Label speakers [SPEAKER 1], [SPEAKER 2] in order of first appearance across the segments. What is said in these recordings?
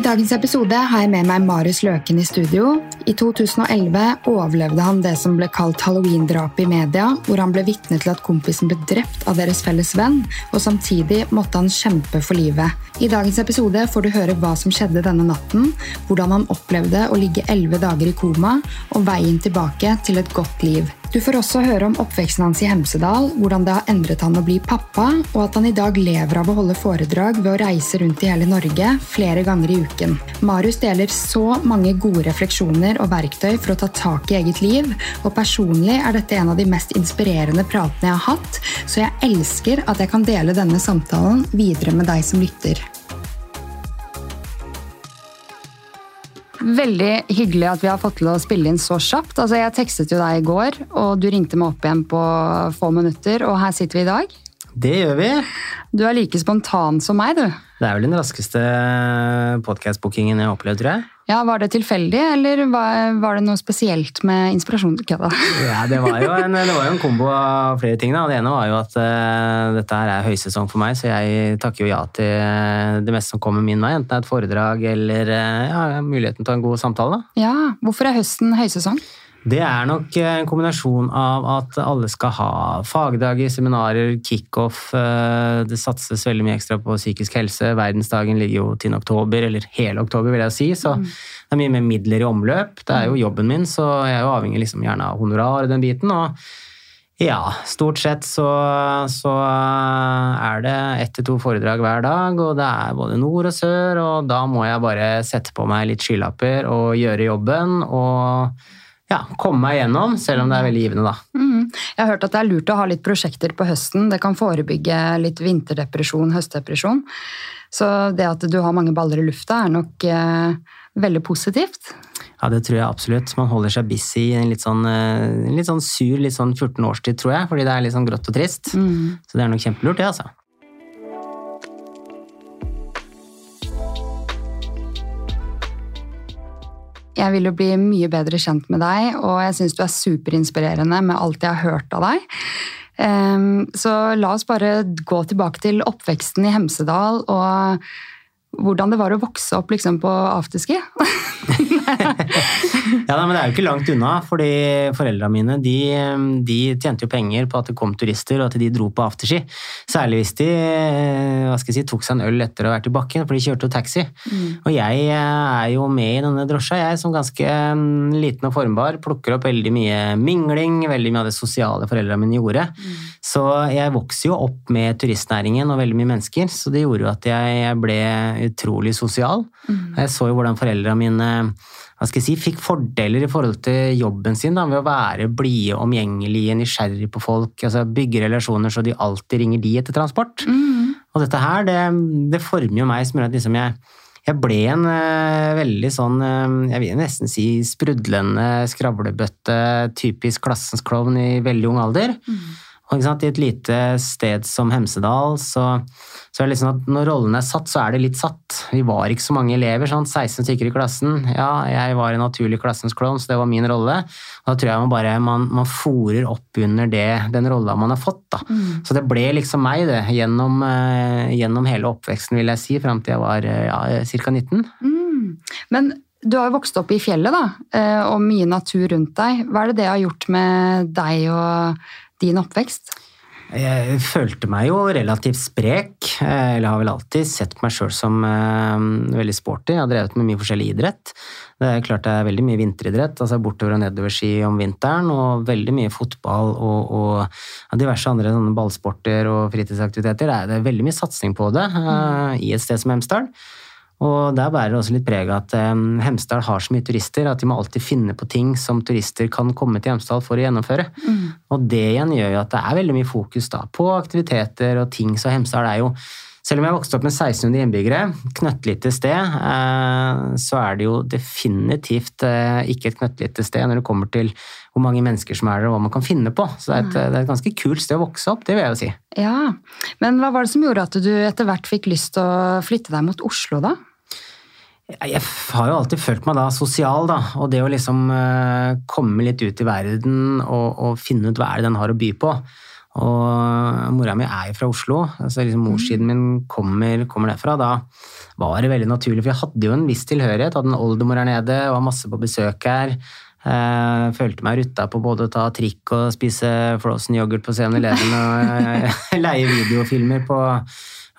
[SPEAKER 1] I dagens episode har jeg med meg Marius Løken i studio. I 2011 overlevde han det som ble kalt halloween-drapet i media, hvor han ble vitne til at kompisen ble drept av deres felles venn, og samtidig måtte han kjempe for livet. I dagens episode får du høre hva som skjedde denne natten, hvordan han opplevde å ligge elleve dager i koma, og veien tilbake til et godt liv. Du får også høre om oppveksten hans i Hemsedal, hvordan det har endret han å bli pappa, og at han i dag lever av å holde foredrag ved å reise rundt i hele Norge flere ganger i uken. Marius deler så mange gode refleksjoner og verktøy for å ta tak i eget liv, og personlig er dette en av de mest inspirerende pratene jeg har hatt, så jeg elsker at jeg kan dele denne samtalen videre med deg som lytter. Veldig hyggelig at vi har fått til å spille inn så kjapt. Altså, jeg tekstet jo deg i går, og du ringte meg opp igjen på få minutter, og her sitter vi i dag.
[SPEAKER 2] Det gjør vi.
[SPEAKER 1] Du er like spontan som meg, du.
[SPEAKER 2] Det er vel den raskeste podkast-bookingen jeg har opplevd, tror jeg.
[SPEAKER 1] Ja, Var det tilfeldig, eller var, var det noe spesielt med inspirasjonen?
[SPEAKER 2] Ja, det var, jo en, det var jo en kombo av flere ting. Da. Det ene var jo at uh, dette her er høysesong for meg, så jeg takker jo ja til det meste som kommer min vei. Enten det er et foredrag eller uh, ja, muligheten til en god samtale.
[SPEAKER 1] Da. Ja, Hvorfor er høsten høysesong?
[SPEAKER 2] Det er nok en kombinasjon av at alle skal ha fagdager, seminarer, kickoff. Eh, det satses veldig mye ekstra på psykisk helse. Verdensdagen ligger jo til oktober, eller hele oktober, vil jeg si. Så mm. det er mye mer midler i omløp. Det er jo jobben min, så jeg er jo avhengig liksom gjerne av honorar og den biten. og ja, stort sett så, så er det ett til to foredrag hver dag, og det er både nord og sør, og da må jeg bare sette på meg litt skylapper og gjøre jobben. og ja, komme meg gjennom, selv om det er veldig givende, da.
[SPEAKER 1] Mm. Jeg har hørt at det er lurt å ha litt prosjekter på høsten. Det kan forebygge litt vinterdepresjon, høstdepresjon. Så det at du har mange baller i lufta, er nok eh, veldig positivt.
[SPEAKER 2] Ja, det tror jeg absolutt. Man holder seg busy i en litt sånn, eh, litt sånn sur, litt sånn 14 årstid, tror jeg. Fordi det er litt sånn grått og trist. Mm. Så det er nok kjempelurt, det, altså.
[SPEAKER 1] Jeg vil jo bli mye bedre kjent med deg, og jeg syns du er superinspirerende med alt jeg har hørt av deg. Ehm, så la oss bare gå tilbake til oppveksten i Hemsedal og hvordan det var å vokse opp liksom, på afterski.
[SPEAKER 2] ja, men Det er jo ikke langt unna, fordi foreldrene mine de, de, tjente jo penger på at det kom turister, og at de dro på afterski. Særlig hvis de hva skal jeg si, tok seg en øl etter å ha vært i bakken, for de kjørte jo taxi. Mm. Og jeg er jo med i denne drosja, jeg som ganske mm, liten og formbar. Plukker opp veldig mye mingling, veldig mye av det sosiale foreldrene mine gjorde. Mm. Så jeg vokser jo opp med turistnæringen og veldig mye mennesker, så det gjorde jo at jeg ble utrolig sosial. Mm. Jeg så jo hvordan foreldrene mine hva skal jeg si, fikk fordeler i forhold til jobben sin da, ved å være blide, omgjengelige, nysgjerrige på folk. altså Bygge relasjoner så de alltid ringer de etter transport. Mm. Og dette her, det, det, former jo meg som gjør at liksom jeg, jeg ble en uh, veldig sånn uh, Jeg vil nesten si sprudlende skravlebøtte, typisk klassens klovn i veldig ung alder. Mm. Og I et lite sted som Hemsedal så, så er det liksom at når rollene er satt, så er det litt satt. Vi var ikke så mange elever, sånn, 16 stykker i klassen. Ja, jeg var en naturlig klassens klovn, så det var min rolle. Og da tror jeg man bare man, man fòrer opp under det, den rolla man har fått. da. Mm. Så det ble liksom meg, det, gjennom, uh, gjennom hele oppveksten, vil jeg si, fram til jeg var uh, ja, ca. 19. Mm.
[SPEAKER 1] Men du har jo vokst opp i fjellet, da, eh, og mye natur rundt deg. Hva er det det har gjort med deg og din oppvekst?
[SPEAKER 2] Jeg følte meg jo relativt sprek. Eller har vel alltid sett meg sjøl som uh, veldig sporty. Jeg har drevet med mye forskjellig idrett. Det er klart det er veldig mye vinteridrett, altså bortover- og nedoverski om vinteren. Og veldig mye fotball og, og diverse andre ballsporter og fritidsaktiviteter. Det er, veldig mye satsing på det uh, i et sted som Hemsedal. Og der bærer det også litt preg at um, Hemsedal har så mye turister at de må alltid finne på ting som turister kan komme til Hemsedal for å gjennomføre. Mm. Og det igjen gjør jo at det er veldig mye fokus da, på aktiviteter og ting, så Hemsedal er jo selv om jeg vokste opp med 1600 innbyggere, knøttlite sted, eh, så er det jo definitivt eh, ikke et knøttlite sted når det kommer til hvor mange mennesker som er der, og hva man kan finne på. Så det er, et, det er et ganske kult sted å vokse opp, det vil jeg jo si.
[SPEAKER 1] Ja, Men hva var det som gjorde at du etter hvert fikk lyst til å flytte deg mot Oslo, da?
[SPEAKER 2] Jeg har jo alltid følt meg da sosial, da. Og det å liksom uh, komme litt ut i verden og, og, finne ut hva er det den har å by på. Og mora mi er jo fra Oslo, altså liksom morssiden min kommer, kommer derfra. Da var det veldig naturlig, for jeg hadde jo en viss tilhørighet. Hadde en oldemor her nede, var masse på besøk her. Uh, følte meg rutta på både å ta trikk og spise frossen yoghurt på 7-Eleven og eh, leie videofilmer på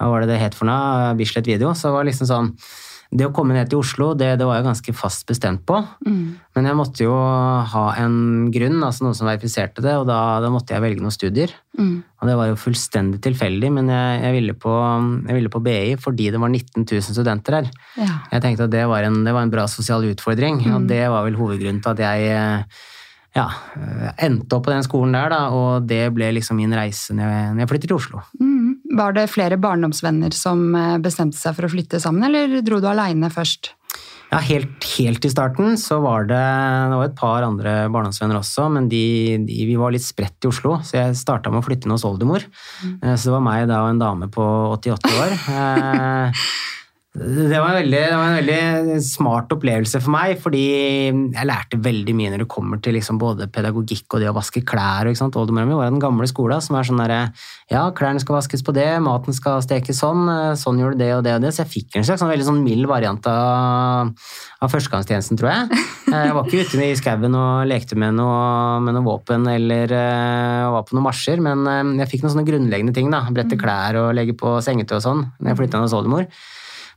[SPEAKER 2] hva var det det het for noe? Bislett Video. Så det var liksom sånn det å komme ned til Oslo, det, det var jeg ganske fast bestemt på. Mm. Men jeg måtte jo ha en grunn, altså noen som verifiserte det, og da, da måtte jeg velge noen studier. Mm. Og det var jo fullstendig tilfeldig, men jeg, jeg, ville på, jeg, ville på, BI fordi det var 19 000 studenter her. Ja. Jeg tenkte at det var en, det var en bra sosial utfordring, mm. og det var vel hovedgrunnen til at jeg ja, endte opp på den skolen der, da, og det ble liksom min reise når jeg, når jeg flyttet til Oslo.
[SPEAKER 1] Mm. Var det flere barndomsvenner som eh, bestemte seg for å flytte sammen, eller dro du aleine først?
[SPEAKER 2] Ja, helt, helt, i starten så var det, det var et par andre barndomsvenner også, men de, de, vi var litt spredt i Oslo, så jeg starta med å flytte inn hos oldemor. Mm. Eh, så det var meg da og en dame på 88 år. Eh, det var, veldig, det var, en veldig smart opplevelse for meg, fordi jeg lærte veldig mye når det kommer til liksom både pedagogikk og det å vaske klær. Oldemora mi var den gamle skolen som er sånn derre Ja, klærne skal vaskes på det, maten skal stekes sånn, sånn gjorde det og det og det. Så jeg fikk en slags sånn veldig sånn mild variant av, av førstegangstjenesten, tror jeg. Jeg var ikke ute i skauen og lekte med noe, med noe våpen eller uh, var på noen marsjer, men jeg fikk noen sånne grunnleggende ting. da, Brette mm. klær og legge på sengetøy og sånn når jeg flytta hos oldemor.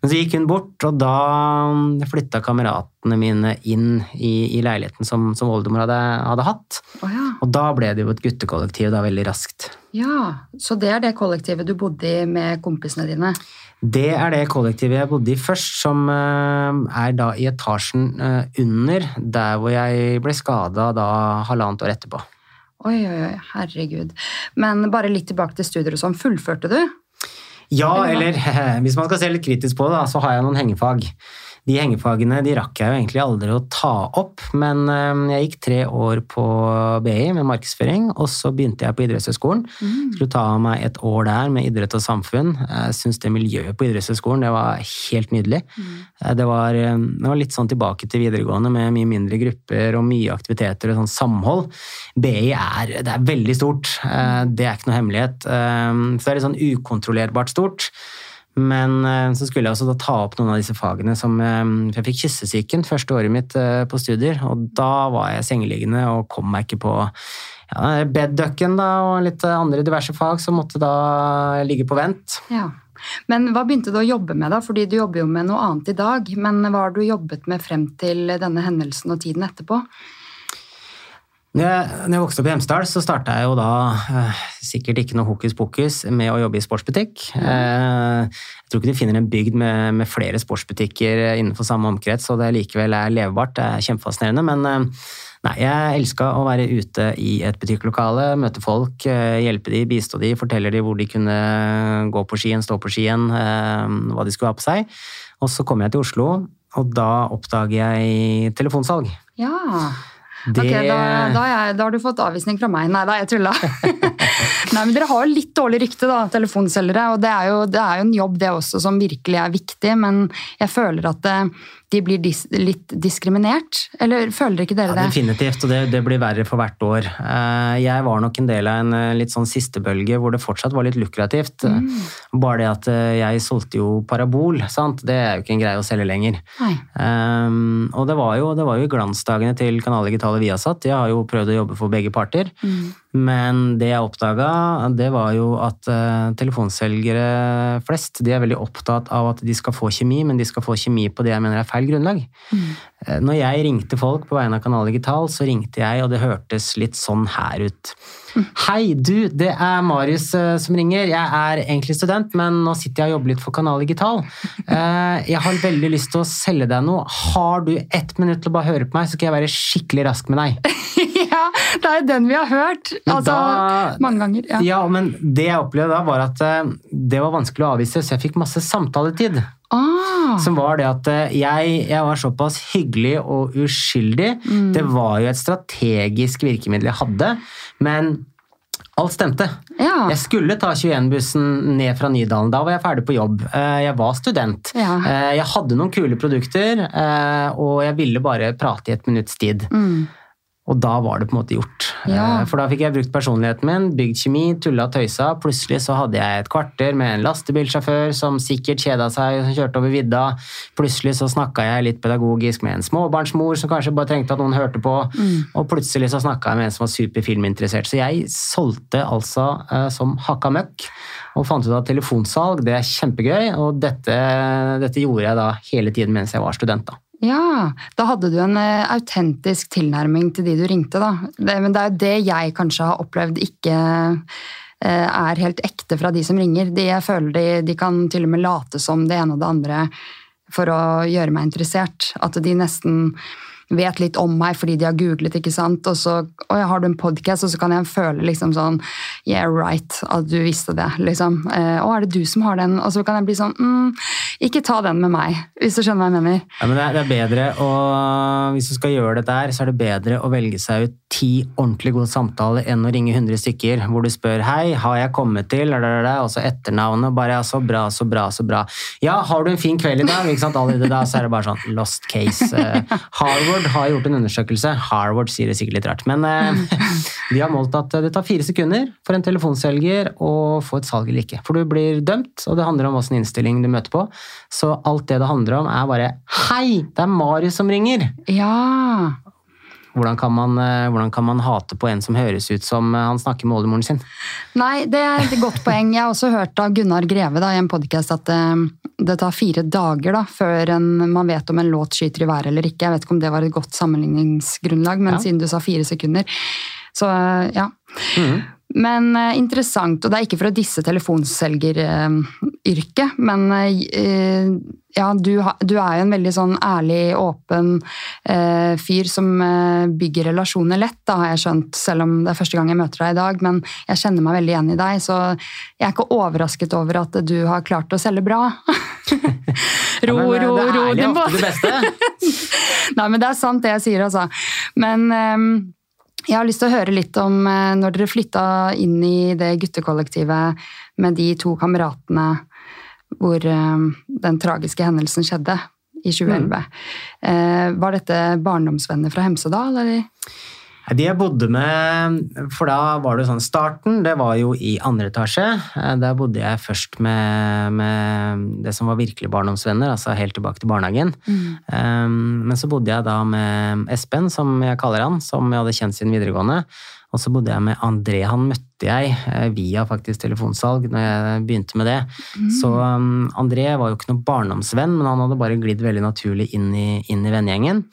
[SPEAKER 2] Men så gikk hun bort, og da flytta kameratene mine inn i, i leiligheten som, som oldemor hadde, hadde hatt. Oh, ja. Og da ble det jo et guttekollektiv da veldig raskt.
[SPEAKER 1] Ja, Så det er det kollektivet du bodde i med kompisene dine?
[SPEAKER 2] Det er det kollektivet jeg bodde i først, som uh, er da i etasjen uh, under der hvor jeg ble skada da halvannet år etterpå.
[SPEAKER 1] Oi, oi, oi, herregud. Men bare litt tilbake til studier og sånn. Fullførte du?
[SPEAKER 2] Ja, eller hvis man skal se litt kritisk på det, så har jeg noen hengefag. De hengefagene de rakk jeg jo egentlig aldri å ta opp, men ehm, jeg gikk tre år på BI med markedsføring, og så begynte jeg på idrettshøyskolen. Mm. Skulle ta meg et år der med idrett og samfunn. Jeg syns det miljøet på idrettshøyskolen det var helt nydelig. Mm. Det, var, ehm, det, var, litt sånn tilbake til videregående med mye mindre grupper og mye aktiviteter og sånn samhold. BI er, det er veldig stort. Eh, det er ikke noe hemmelighet. Så det er litt sånn ukontrollerbart stort. Men eh, så skulle jeg også ta opp noen av disse fagene som eh, Jeg fikk kyssesyken første året mitt eh, på studier, og da var jeg sengeliggende og kom meg ikke på ja, bedducken og litt andre diverse fag som måtte da ligge på vent.
[SPEAKER 1] Ja. Men hva begynte du å jobbe med, da? Fordi du jobber jo med noe annet i dag. Men hva har du jobbet med frem til denne hendelsen og tiden etterpå?
[SPEAKER 2] Når jeg, når jeg, vokste opp i Hemsedal, så starta jeg jo da eh, sikkert ikke noe hokus pokus med å jobbe i sportsbutikk. Eh, jeg tror ikke du finner en bygd med, med, flere sportsbutikker innenfor samme omkrets, og det likevel er levebart. Det er kjempefascinerende. Men eh, nei, jeg elska å være ute i et butikklokale, møte folk, eh, hjelpe de, bistå de, fortelle de hvor de kunne gå på skien, stå på skien, eh, hva de skulle ha på seg. Og så kom jeg til Oslo, og da oppdager jeg telefonsalg.
[SPEAKER 1] Ja, det... Ok, da, da, jeg, da, har du fått avvisning fra meg. Nei da, jeg tulla. Nei, men Dere har jo litt dårlig rykte, da, telefonselgere. Og det er, jo, det er, jo, en jobb det også som virkelig er viktig, men jeg føler at det, de blir dis litt diskriminert? Eller føler ikke dere
[SPEAKER 2] det? Ja, definitivt, og det, det, blir verre for hvert år. Eh, jeg var nok en del av en eh, litt sånn sistebølge hvor det fortsatt var litt lukrativt. Mm. Bare det at eh, jeg solgte jo parabol, sant? det er jo ikke en greie å selge lenger. Um, og det var, jo, det var jo glansdagene til Kanal Digitale Viasat. Jeg har jo prøvd å jobbe for begge parter. Mm. Men det jeg oppdaga, det var jo at uh, telefonselgere flest de er veldig opptatt av at de skal få kjemi, men de skal få kjemi på det jeg mener er feil grunnlag. Mm. Uh, når jeg ringte folk på vegne av Kanal Digital, så ringte jeg, og det hørtes litt sånn her ut. Mm. Hei, du, det er Marius uh, som ringer. Jeg er egentlig student, men nå sitter jeg og jobber litt for Kanal Digital. jeg har veldig lyst til å selge deg noe. Har du ett minutt til å bare høre på meg, så skal jeg være skikkelig rask med deg.
[SPEAKER 1] ja, det er den vi har hørt. Altså, da, mange ganger. Ja.
[SPEAKER 2] ja. men det jeg opplevde da, var at eh, det var vanskelig å avvise, så jeg fikk masse samtaletid. Ah. Som var det at eh, jeg, jeg var såpass hyggelig og uskyldig. Mm. Det var jo et strategisk virkemiddel jeg hadde, men Alt stemte. Ja. Jeg skulle ta 21-bussen ned fra Nydalen. Da var jeg ferdig på jobb. Eh, jeg var student. Ja. Jeg hadde noen kule produkter, og jeg ville bare prate i et minutts tid. Mm. Og da var det på en måte gjort.
[SPEAKER 1] Ja.
[SPEAKER 2] Eh, For da fikk jeg brukt personligheten min, bygd kjemi, tulla og tøysa. Plutselig så hadde jeg et kvarter med en lastebilsjåfør som sikkert kjeda seg, som kjørte over vidda. Plutselig så snakka jeg litt pedagogisk med en småbarnsmor som kanskje bare trengte at noen hørte på. Og plutselig så snakka jeg med en som var superfilminteressert. Så jeg solgte altså eh, som hakka møkk. Og fant ut at telefonsalg det er kjempegøy, og dette, dette gjorde jeg da hele tiden mens jeg var student. da.
[SPEAKER 1] Ja, da hadde du en uh, autentisk tilnærming til de du ringte, da. Det, men det er jo det jeg kanskje har opplevd ikke uh, er helt ekte fra de som ringer. De, jeg føler de, de kan til og med late som det ene og det andre for å gjøre meg interessert. At de nesten vet litt om meg fordi de har googlet, ikke sant. Og så Oi, har du en podkast, og så kan jeg føle liksom sånn Yeah, right, at du visste det, liksom. Eh, Å, er det du som har den? Og så kan jeg bli sånn mm, Ikke ta den med meg, hvis du skjønner hva jeg mener.
[SPEAKER 2] Ja, men det er, det er bedre å, Hvis du skal gjøre dette her, så er det bedre å velge seg ut ti ordentlig gode samtaler enn å ringe 100 stykker hvor du spør hei, har jeg kommet til, og så etternavnet, bare ja, så bra, så bra, så bra. Ja, har du en fin kveld i dag? Ikke sant? Allerede da så er det bare sånn lost case. Eh, Harvard har gjort en undersøkelse. Harvard sier det sikkert litt rart, men eh, de har målt at det tar fire sekunder for en telefonselger å få et salg eller ikke. For du blir dømt, og det handler om åssen innstilling du møter på. Så alt det det handler om, er bare Hei, det er Marius som ringer!
[SPEAKER 1] Ja.
[SPEAKER 2] Hvordan kan, man, eh, hvordan kan man hate på en som høres ut som eh, han snakker med oldemoren sin?
[SPEAKER 1] Nei, det er et godt poeng. Jeg har også hørt av Gunnar Greve da, i en podkast at det, det tar fire dager da, før en, man vet om en låt skyter i været eller ikke. Jeg vet ikke om det var et godt sammenligningsgrunnlag, men
[SPEAKER 2] Ja.
[SPEAKER 1] siden du sa fire sekunder. Så ja. ja.
[SPEAKER 2] Mhm.
[SPEAKER 1] Men eh, interessant, og det er ikke for å disse telefonselgeryrket, men eh, ja, du, ha- du er jo en veldig sånn ærlig, åpen eh, fyr som eh, bygger relasjoner lett, da har jeg skjønt, selv om det er første gang jeg møter deg i dag, men jeg kjenner meg veldig igjen i deg, så jeg er ikke overrasket over at du har klart å selge bra. ro,
[SPEAKER 2] Ja, men, ro,
[SPEAKER 1] ro,
[SPEAKER 2] det
[SPEAKER 1] ro
[SPEAKER 2] ærlige er
[SPEAKER 1] ærlig
[SPEAKER 2] ofte det beste.
[SPEAKER 1] Nei, men det er sant det jeg sier, altså. Men ehm, jeg har lyst til å høre litt om eh, når dere flytta inn i det guttekollektivet med de to kameratene hvor ehm, den tragiske hendelsen skjedde i 2011. Mm. var dette barndomsvenner fra Hemsedal, eller?
[SPEAKER 2] De jeg bodde med, for da var det sånn Starten det var jo i andre etasje. Eh, Der bodde jeg først med, med det som var virkelig barndomsvenner, altså helt tilbake til barnehagen. Mm. Men så bodde jeg da med Espen, som jeg kaller han, som jeg hadde kjent siden videregående. Og så bodde jeg med André. Han møtte jeg eh, via faktisk telefonsalg når jeg begynte med det. Så um, André var jo ikke noen barndomsvenn, men han hadde bare glidd veldig naturlig inn i, inn i vennegjengen.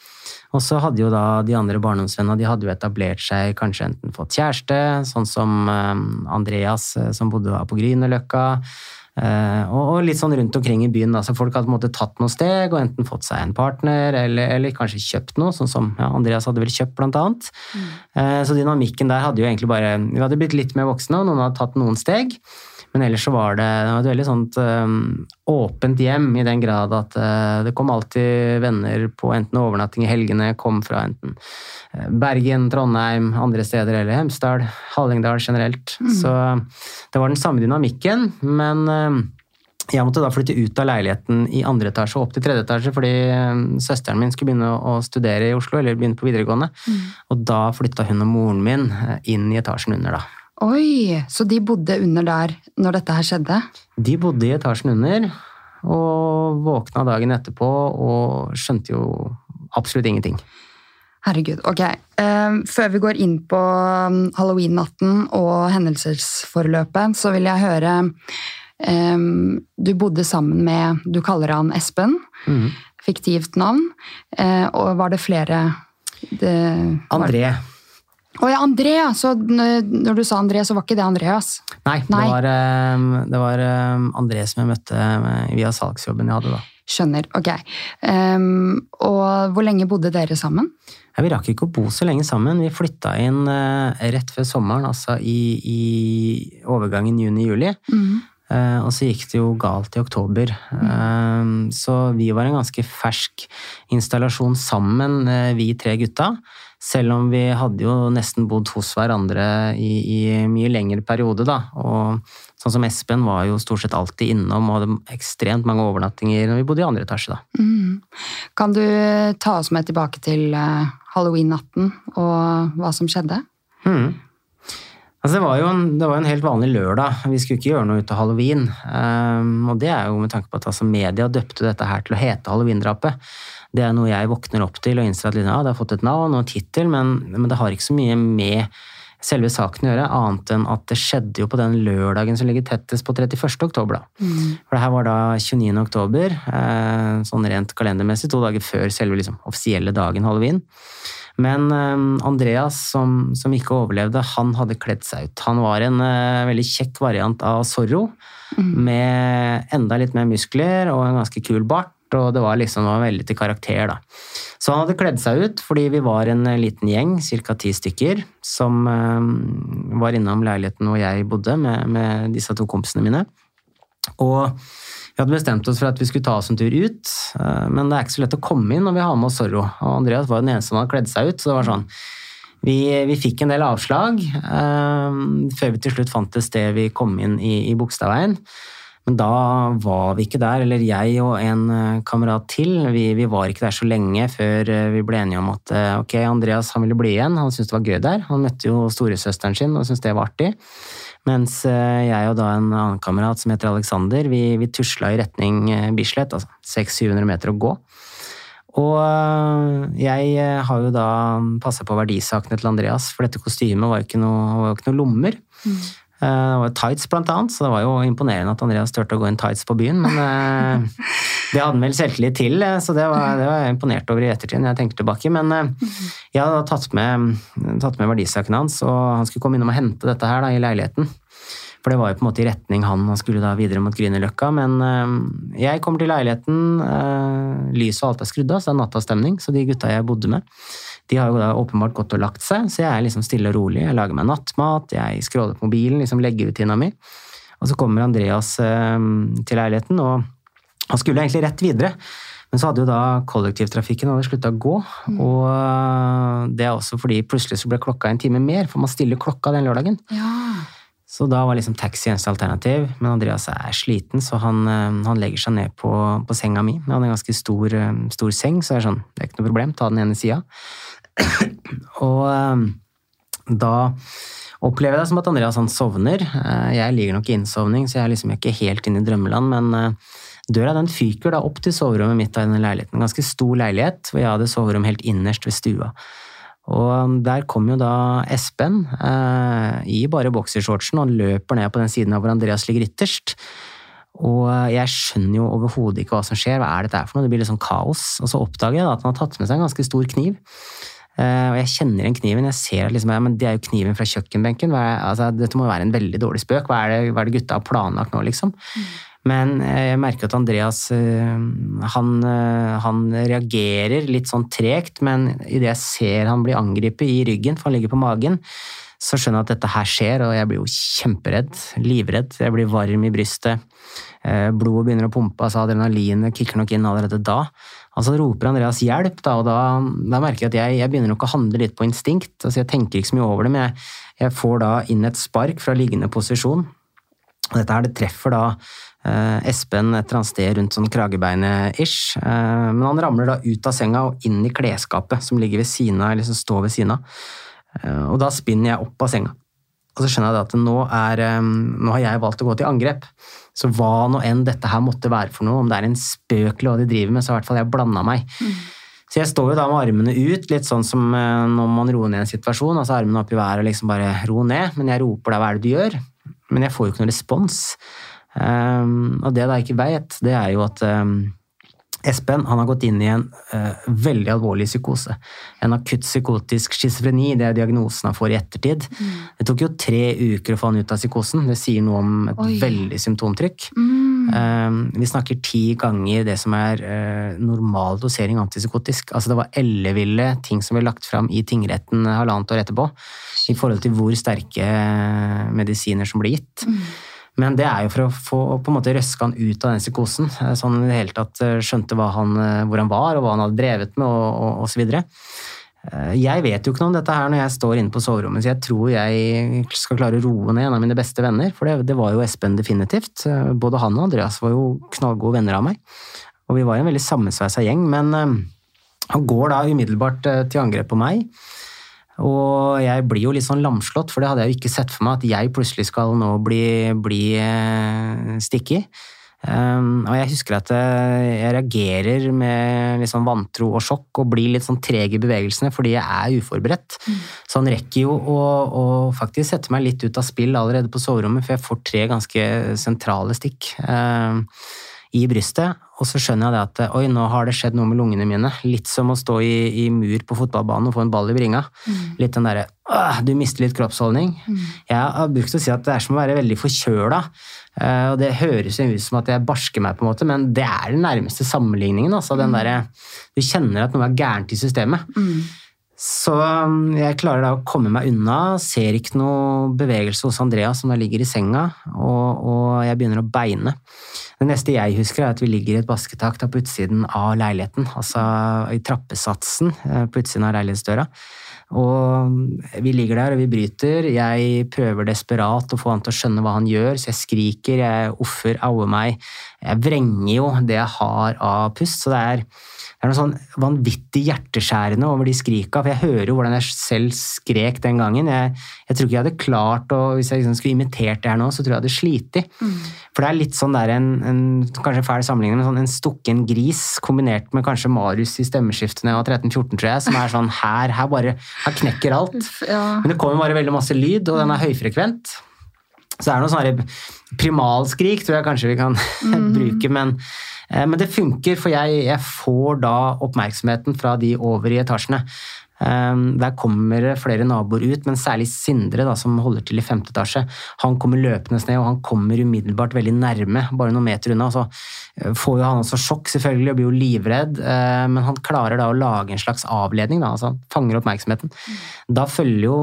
[SPEAKER 2] Og så hadde jo da de andre barndomsvennene de hadde jo etablert seg, kanskje enten fått kjæreste, sånn som um, Andreas eh, som bodde på Grünerløkka. Eh, og, litt sånn rundt omkring i byen. Da. Så folk hadde tatt noen steg og enten fått seg en partner eller, eller kanskje kjøpt noe, sånn som ja, Andreas hadde vel kjøpt, blant annet. Eh, så dynamikken der hadde jo egentlig bare Vi hadde blitt litt mer voksne, og noen hadde tatt noen steg. Men ellers så var det, det var et veldig sånt um, åpent hjem, i den grad at uh, det kom alltid venner på enten overnatting i helgene, kom fra enten uh, Bergen, Trondheim, andre steder, eller Hemsedal, Hallingdal generelt. Så det var den samme dynamikken, men uh, jeg måtte da flytte ut av leiligheten i andre etasje og opp til tredje etasje, fordi um, søsteren min skulle begynne å studere i Oslo, eller begynne på videregående. Og da flytta hun og moren min uh, inn i etasjen under, da.
[SPEAKER 1] Oi, så de bodde under der når dette her skjedde?
[SPEAKER 2] De bodde i etasjen under, og våkna dagen etterpå og skjønte jo absolutt ingenting.
[SPEAKER 1] Herregud. Ok. Eh, før vi går inn på um, halloween-natten og hendelsesforløpet, så vil jeg høre eh, Du bodde sammen med Du kaller han Espen.
[SPEAKER 2] Mm.
[SPEAKER 1] Fiktivt navn. Eh, og var det flere det, var-
[SPEAKER 2] André.
[SPEAKER 1] Å ja, André! Så når du sa André, så var ikke det Andreas?
[SPEAKER 2] Nei,
[SPEAKER 1] Nei.
[SPEAKER 2] det var, det var um, André som jeg møtte via salgsjobben jeg hadde da.
[SPEAKER 1] Skjønner. Ok. Um, og hvor lenge bodde dere sammen?
[SPEAKER 2] Ja, vi rakk ikke å bo så lenge sammen. Vi flytta inn uh, rett før sommeren, altså i, i overgangen juni-juli. Eh, og så gikk det jo galt i oktober. Mm. Så vi var en ganske fersk installasjon sammen, vi tre gutta. Selv om vi hadde jo nesten bodd hos hverandre i, i mye lengre periode, da. Og sånn som Espen var jo stort sett alltid innom og hadde ekstremt mange overnattinger når vi bodde i andre etasje, da. Mm.
[SPEAKER 1] Kan du ta oss med tilbake til uh, halloween-natten og hva som skjedde? Mm.
[SPEAKER 2] Altså, det, var jo en, det var en helt vanlig lørdag. Vi skulle ikke gjøre noe ut av halloween. Um, og det er jo med tanke på at altså, media døpte dette her til å hete halloween-drapet. Det er noe jeg våkner opp til og innser at ja, det har fått et navn og en tittel, men, men, det har ikke så mye med selve saken å gjøre, annet enn at det skjedde jo på den lørdagen som ligger tettest på 31. oktober. Da. Mm. For det her var da 29. oktober, eh, sånn rent kalendermessig, to dager før selve liksom, offisielle dagen halloween. Men eh, Andreas, som, som, ikke overlevde, han hadde kledd seg ut. Han var en eh, veldig kjekk variant av Zorro, mm. med enda litt mer muskler og en ganske kul bart og det var liksom var veldig til karakter, da. Så han hadde kledd seg ut fordi vi var en eh, liten gjeng, ca. ti stykker, som um, var innom leiligheten hvor jeg bodde med, med, disse to kompisene mine. Og vi hadde bestemt oss for at vi skulle ta oss en tur ut, uh, men det er ikke så lett å komme inn når vi har med oss Zorro. Og Andreas var den eneste som hadde kledd seg ut, så det var sånn vi, vi fikk en del avslag uh, før vi til slutt fant et sted vi kom inn i, i Bogstadveien. Men da var vi ikke der, eller jeg og en eh, kamerat til. Vi, vi, var ikke der så lenge før eh, vi ble enige om at eh, ok, Andreas han ville bli igjen. Han syntes det var gøy der. Han møtte jo storesøsteren sin og syntes det var artig. Mens jeg og da en annen kamerat som heter Alexander, vi, vi tusla i retning Bislett, altså 600-700 meter å gå. Og jeg har jo da passa på verdisakene til Andreas, for dette kostymet var jo ikke noe, jo ikke noe lommer. Mm. Eh, det var tights, blant annet, så det var jo imponerende at Andreas turte å gå inn tights på byen. Men eh, det hadde han vel selvtillit til, eh, så det var, det var, jeg imponert over i ettertid. når jeg tenker tilbake. Men jeg hadde tatt med, tatt med verdisaken hans, og han skulle komme innom og hente dette her da, i leiligheten. For det var jo på en måte i retning han, han skulle da videre mot Grünerløkka. Men jeg kommer til leiligheten, lyset og alt er skrudd av, så det er nattastemning. Så de gutta jeg bodde med, de har jo da åpenbart gått og lagt seg, så jeg er liksom stille og rolig. Jeg lager meg nattmat, jeg scroller på mobilen, liksom legger rutina mi. Og så kommer Andreas eh, til leiligheten, og han skulle egentlig rett videre. Men så hadde jo da kollektivtrafikken slutta å gå. Mm. Og eh, det er også fordi plutselig så ble klokka en time mer, for man stiller klokka den lørdagen. Ja. Så da var liksom taxi eneste alternativ. Men Andreas er sliten, så han, eh, han legger seg ned på, på senga mi. Han har en ganske stor, eh, stor, seng, så er sånn, det er ikke noe problem, ta den ene sida. Og um, da opplever jeg det som at Andreas han sovner. Jeg ligger nok i innsovning, så jeg er liksom ikke helt inne i drømmeland, men døra den fyker da opp til soverommet mitt av denne leiligheten. En ganske stor leilighet, hvor jeg hadde soverom helt innerst ved stua. Og um, der kom jo da Espen eh, i bare boksershortsen og løper ned på den siden av hvor Andreas ligger ytterst. Og jeg skjønner jo overhodet ikke hva som skjer, hva er dette for noe? Det blir sånn kaos. Og så oppdager jeg da at han har tatt med seg en ganske stor kniv. Eh, og jeg kjenner igjen kniven. Jeg ser at liksom, ja, men det er jo kniven fra kjøkkenbenken. Er, altså, dette må jo være en veldig dårlig spøk. Hva er det, hva er det gutta har planlagt nå, liksom? Mm. Men eh, jeg merker at Andreas eh, han, han reagerer litt sånn tregt, men idet jeg ser han blir angrepet i ryggen, for han ligger på magen, så skjønner jeg at dette her skjer, og jeg blir jo kjemperedd. Livredd. Jeg blir varm i brystet. Blodet begynner å pumpe, altså adrenalinet kicker nok inn allerede da. Altså roper Andreas hjelp, da, og da, da merker jeg at jeg, jeg, begynner nok å handle litt på instinkt. Altså, jeg tenker ikke så mye over det, men jeg, jeg, får da inn et spark fra liggende posisjon. Og dette her, det treffer da eh, Espen et eller annet sted rundt sånn kragebeinet-ish. Eh, men han ramler da ut av senga og inn i klesskapet som ligger ved siden av, eller som står ved siden av. Eh, og da spinner jeg opp av senga. Og så skjønner jeg at nå, er, eh, nå har jeg valgt å gå til angrep. Så hva nå enn dette her måtte være for noe, om det er en spøk eller hva de driver med, så har i hvert fall jeg blanda meg. Mm. Så jeg står jo da med armene ut, litt sånn som eh, når man roer ned en situasjon. altså Armene opp i været og liksom bare ro ned. Men jeg roper da hva er det du gjør? Men jeg får jo ikke noen respons. Um, og det jeg ikke veit, det er jo at um, Espen han har gått inn i en uh, veldig alvorlig psykose. En akutt psykotisk schizofreni, det er diagnosen han får i ettertid. Mm. Det tok jo tre uker å få han ut av psykosen. Det sier noe om et Oi. veldig symptomtrykk. Mm. Um, vi snakker ti ganger det som er uh, normal dosering antipsykotisk. Altså det var elleville ting som ble lagt fram i tingretten halvannet år etterpå, i forhold til hvor sterke medisiner som ble gitt. Mm. Men det er jo for å få på en måte røske han ut av den psykosen, eh, så han i det hele tatt eh, skjønte han, eh, hvor han var og hva han hadde drevet med og osv. Jeg vet jo ikke noe om dette her når jeg står inne på soverommet, så jeg tror jeg skal klare å roe ned en av mine beste venner, for det, det var jo Espen definitivt. Både han og Andreas var jo knallgode venner av meg, og vi var en veldig sammensveisa gjeng. Men han går da umiddelbart til angrep på meg. Og jeg blir jo litt sånn lamslått, for det hadde jeg jo ikke sett for meg, at jeg plutselig skal nå bli, bli uh, stikkig. Um, og jeg husker at eh, jeg reagerer med litt sånn vantro og sjokk og blir litt sånn treg i bevegelsene fordi jeg er uforberedt. Mm. Så han rekker jo å, å, faktisk sette meg litt ut av spill allerede på soverommet, for jeg får tre ganske sentrale stikk. Um, i brystet. Og så skjønner jeg det at oi, nå har det skjedd noe med lungene mine. Litt som å stå i, i mur på fotballbanen og få en ball i bringa. Mm. Litt den derre du mister litt kroppsholdning. Mm. Jeg har brukt å si at det er som å være veldig forkjøla. Uh, og det høres ut som at jeg barsker meg, på en måte, men det er den nærmeste sammenligningen. Altså, den mm. der, du kjenner at noe er gærent i systemet. Mm. Så um, jeg klarer da å komme meg unna, ser ikke noe bevegelse hos Andreas som da ligger i senga, og, og, jeg begynner å beine. Det neste jeg husker, er at vi ligger i et basketak på utsiden av leiligheten, altså i trappesatsen eh, på utsiden av leilighetsdøra. Og um, vi ligger der og vi bryter. Jeg prøver desperat å få han til å skjønne hva han gjør, så jeg skriker, jeg offer, auer meg. Jeg vrenger jo det jeg har av pust, så det er det er noe sånn vanvittig hjerteskjærende over de skrika, for jeg hører jo hvordan jeg selv skrek den gangen. Jeg, jeg tror ikke jeg hadde klart å Hvis jeg liksom skulle imitert det her nå, så tror jeg jeg hadde slitt. Mm. For det er litt sånn der en, en kanskje fæl sammenligning, men sånn en stukken gris kombinert med kanskje Marius i stemmeskiftene av 13-14, tror jeg, som er sånn her, her bare Her knekker alt. Ja. Men det kommer bare veldig masse lyd, og den er høyfrekvent. Så det er noe sånn primalskrik, tror jeg kanskje vi kan mm. bruke, men men det funker, for jeg, jeg, får da oppmerksomheten fra de over i etasjene. Ehm, der kommer flere naboer ut, men særlig Sindre, da, som holder til i femte etasje. Han kommer løpende ned, og han kommer umiddelbart veldig nærme, bare noen meter unna. Så eh, får jo han også sjokk, selvfølgelig, og blir jo livredd, eh, men han klarer da å lage en slags avledning, da, altså han fanger oppmerksomheten. Mm. Da følger jo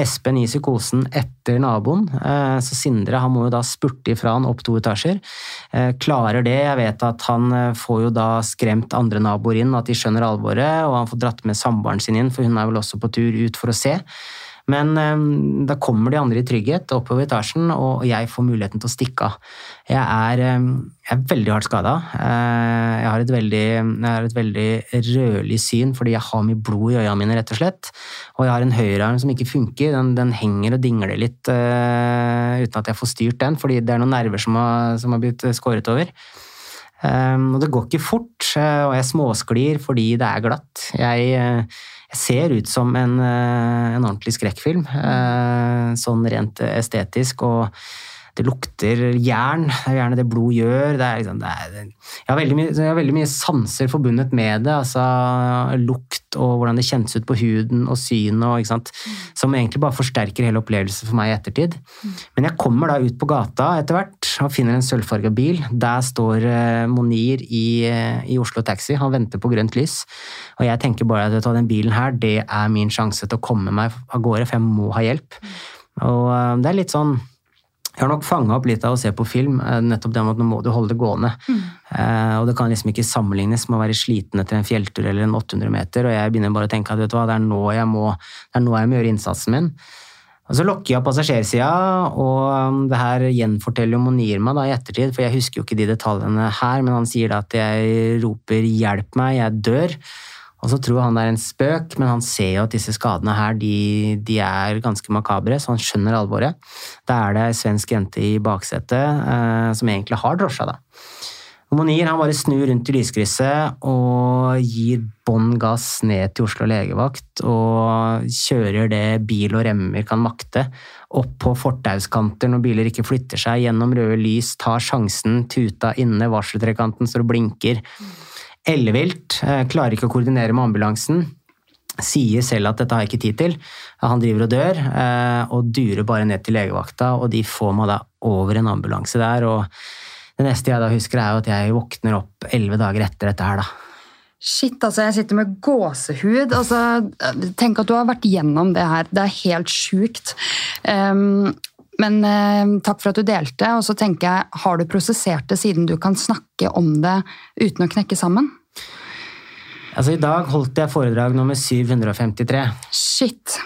[SPEAKER 2] Espen i psykosen etter naboen, eh, så Sindre han må jo da spurte ifra han opp to etasjer. Klarer det. Jeg vet at han får jo da skremt andre naboer inn, at de skjønner alvoret, og han får dratt med samboeren sin inn. for hun er vel også på tur ut for å se. Men um, da kommer de andre i trygghet oppover etasjen, og jeg får muligheten til å stikke av. Jeg er, um, jeg er veldig hardt skada. Uh, eh, jeg, har et veldig, har veldig rødlig syn fordi jeg har mye blod i øynene mine, rett og slett. Og jeg har en høyrearm som ikke funker. Den, den henger og dingler litt uh, uten at jeg får styrt den, fordi det er noen nerver som har, som har blitt skåret over. Og det går ikke fort, og jeg småsklir fordi det er glatt. Jeg ser ut som en, eh, en ordentlig skrekkfilm, eh, sånn rent estetisk. og det lukter jern. Det er gjerne det blod gjør. Det er, liksom, det er, jeg, har mye, jeg, har veldig mye, sanser forbundet med det. altså Lukt og hvordan det kjennes ut på huden og synet. Som egentlig bare forsterker hele opplevelsen for meg i ettertid. Men jeg kommer da ut på gata etter hvert og finner en sølvfarga bil. Der står uh, Monir i, uh, i, Oslo Taxi. Han venter på grønt lys. Og jeg tenker bare at den bilen her, det er min sjanse til å komme meg av gårde, for jeg må ha hjelp. Og uh, det er litt sånn jeg har nok fanga opp litt av å se på film, eh, nettopp det med at nå må du holde det gående. Mm. Eh, og det kan liksom ikke sammenlignes med å være sliten etter en fjelltur eller en 800 meter. Og jeg begynner bare å tenke at vet du hva, det er nå jeg må, det er nå jeg må gjøre innsatsen min. Og Så lokker jeg av passasjersida, og um, det her gjenforteller Monir meg da i ettertid, for jeg husker jo ikke de detaljene her, men han sier da at jeg roper 'hjelp meg, jeg dør'. Og så tror han det er en spøk, men han ser jo at disse skadene her de, de er ganske makabre, så han skjønner alvoret. Da er det ei svensk jente i baksetet eh, som egentlig har drosja, da. Monir han bare snur rundt i lyskrysset og gir bånn gass ned til Oslo legevakt og kjører det bil og remmer kan makte. Opp på fortauskanter når biler ikke flytter seg, gjennom røde lys, tar sjansen, tuta inne, varseltrekanten står og blinker. Mm ellevilt, eh, klarer ikke å koordinere med ambulansen. Sier selv at dette har jeg ikke tid til. Han driver og dør, eh, og durer bare ned til legevakta, og de får meg da over en ambulanse der. og Det neste jeg da husker, er jo at jeg våkner opp elleve dager etter dette her, da.
[SPEAKER 1] Shit, altså, jeg sitter med gåsehud. Altså, tenk at du har vært gjennom det her. Det er helt sjukt. Um, Men eh, takk for at du delte. Og så tenker jeg, har du prosessert det siden du kan snakke om det uten å knekke sammen?
[SPEAKER 2] Altså, I dag holdt jeg foredrag nummer 753.
[SPEAKER 1] Shit.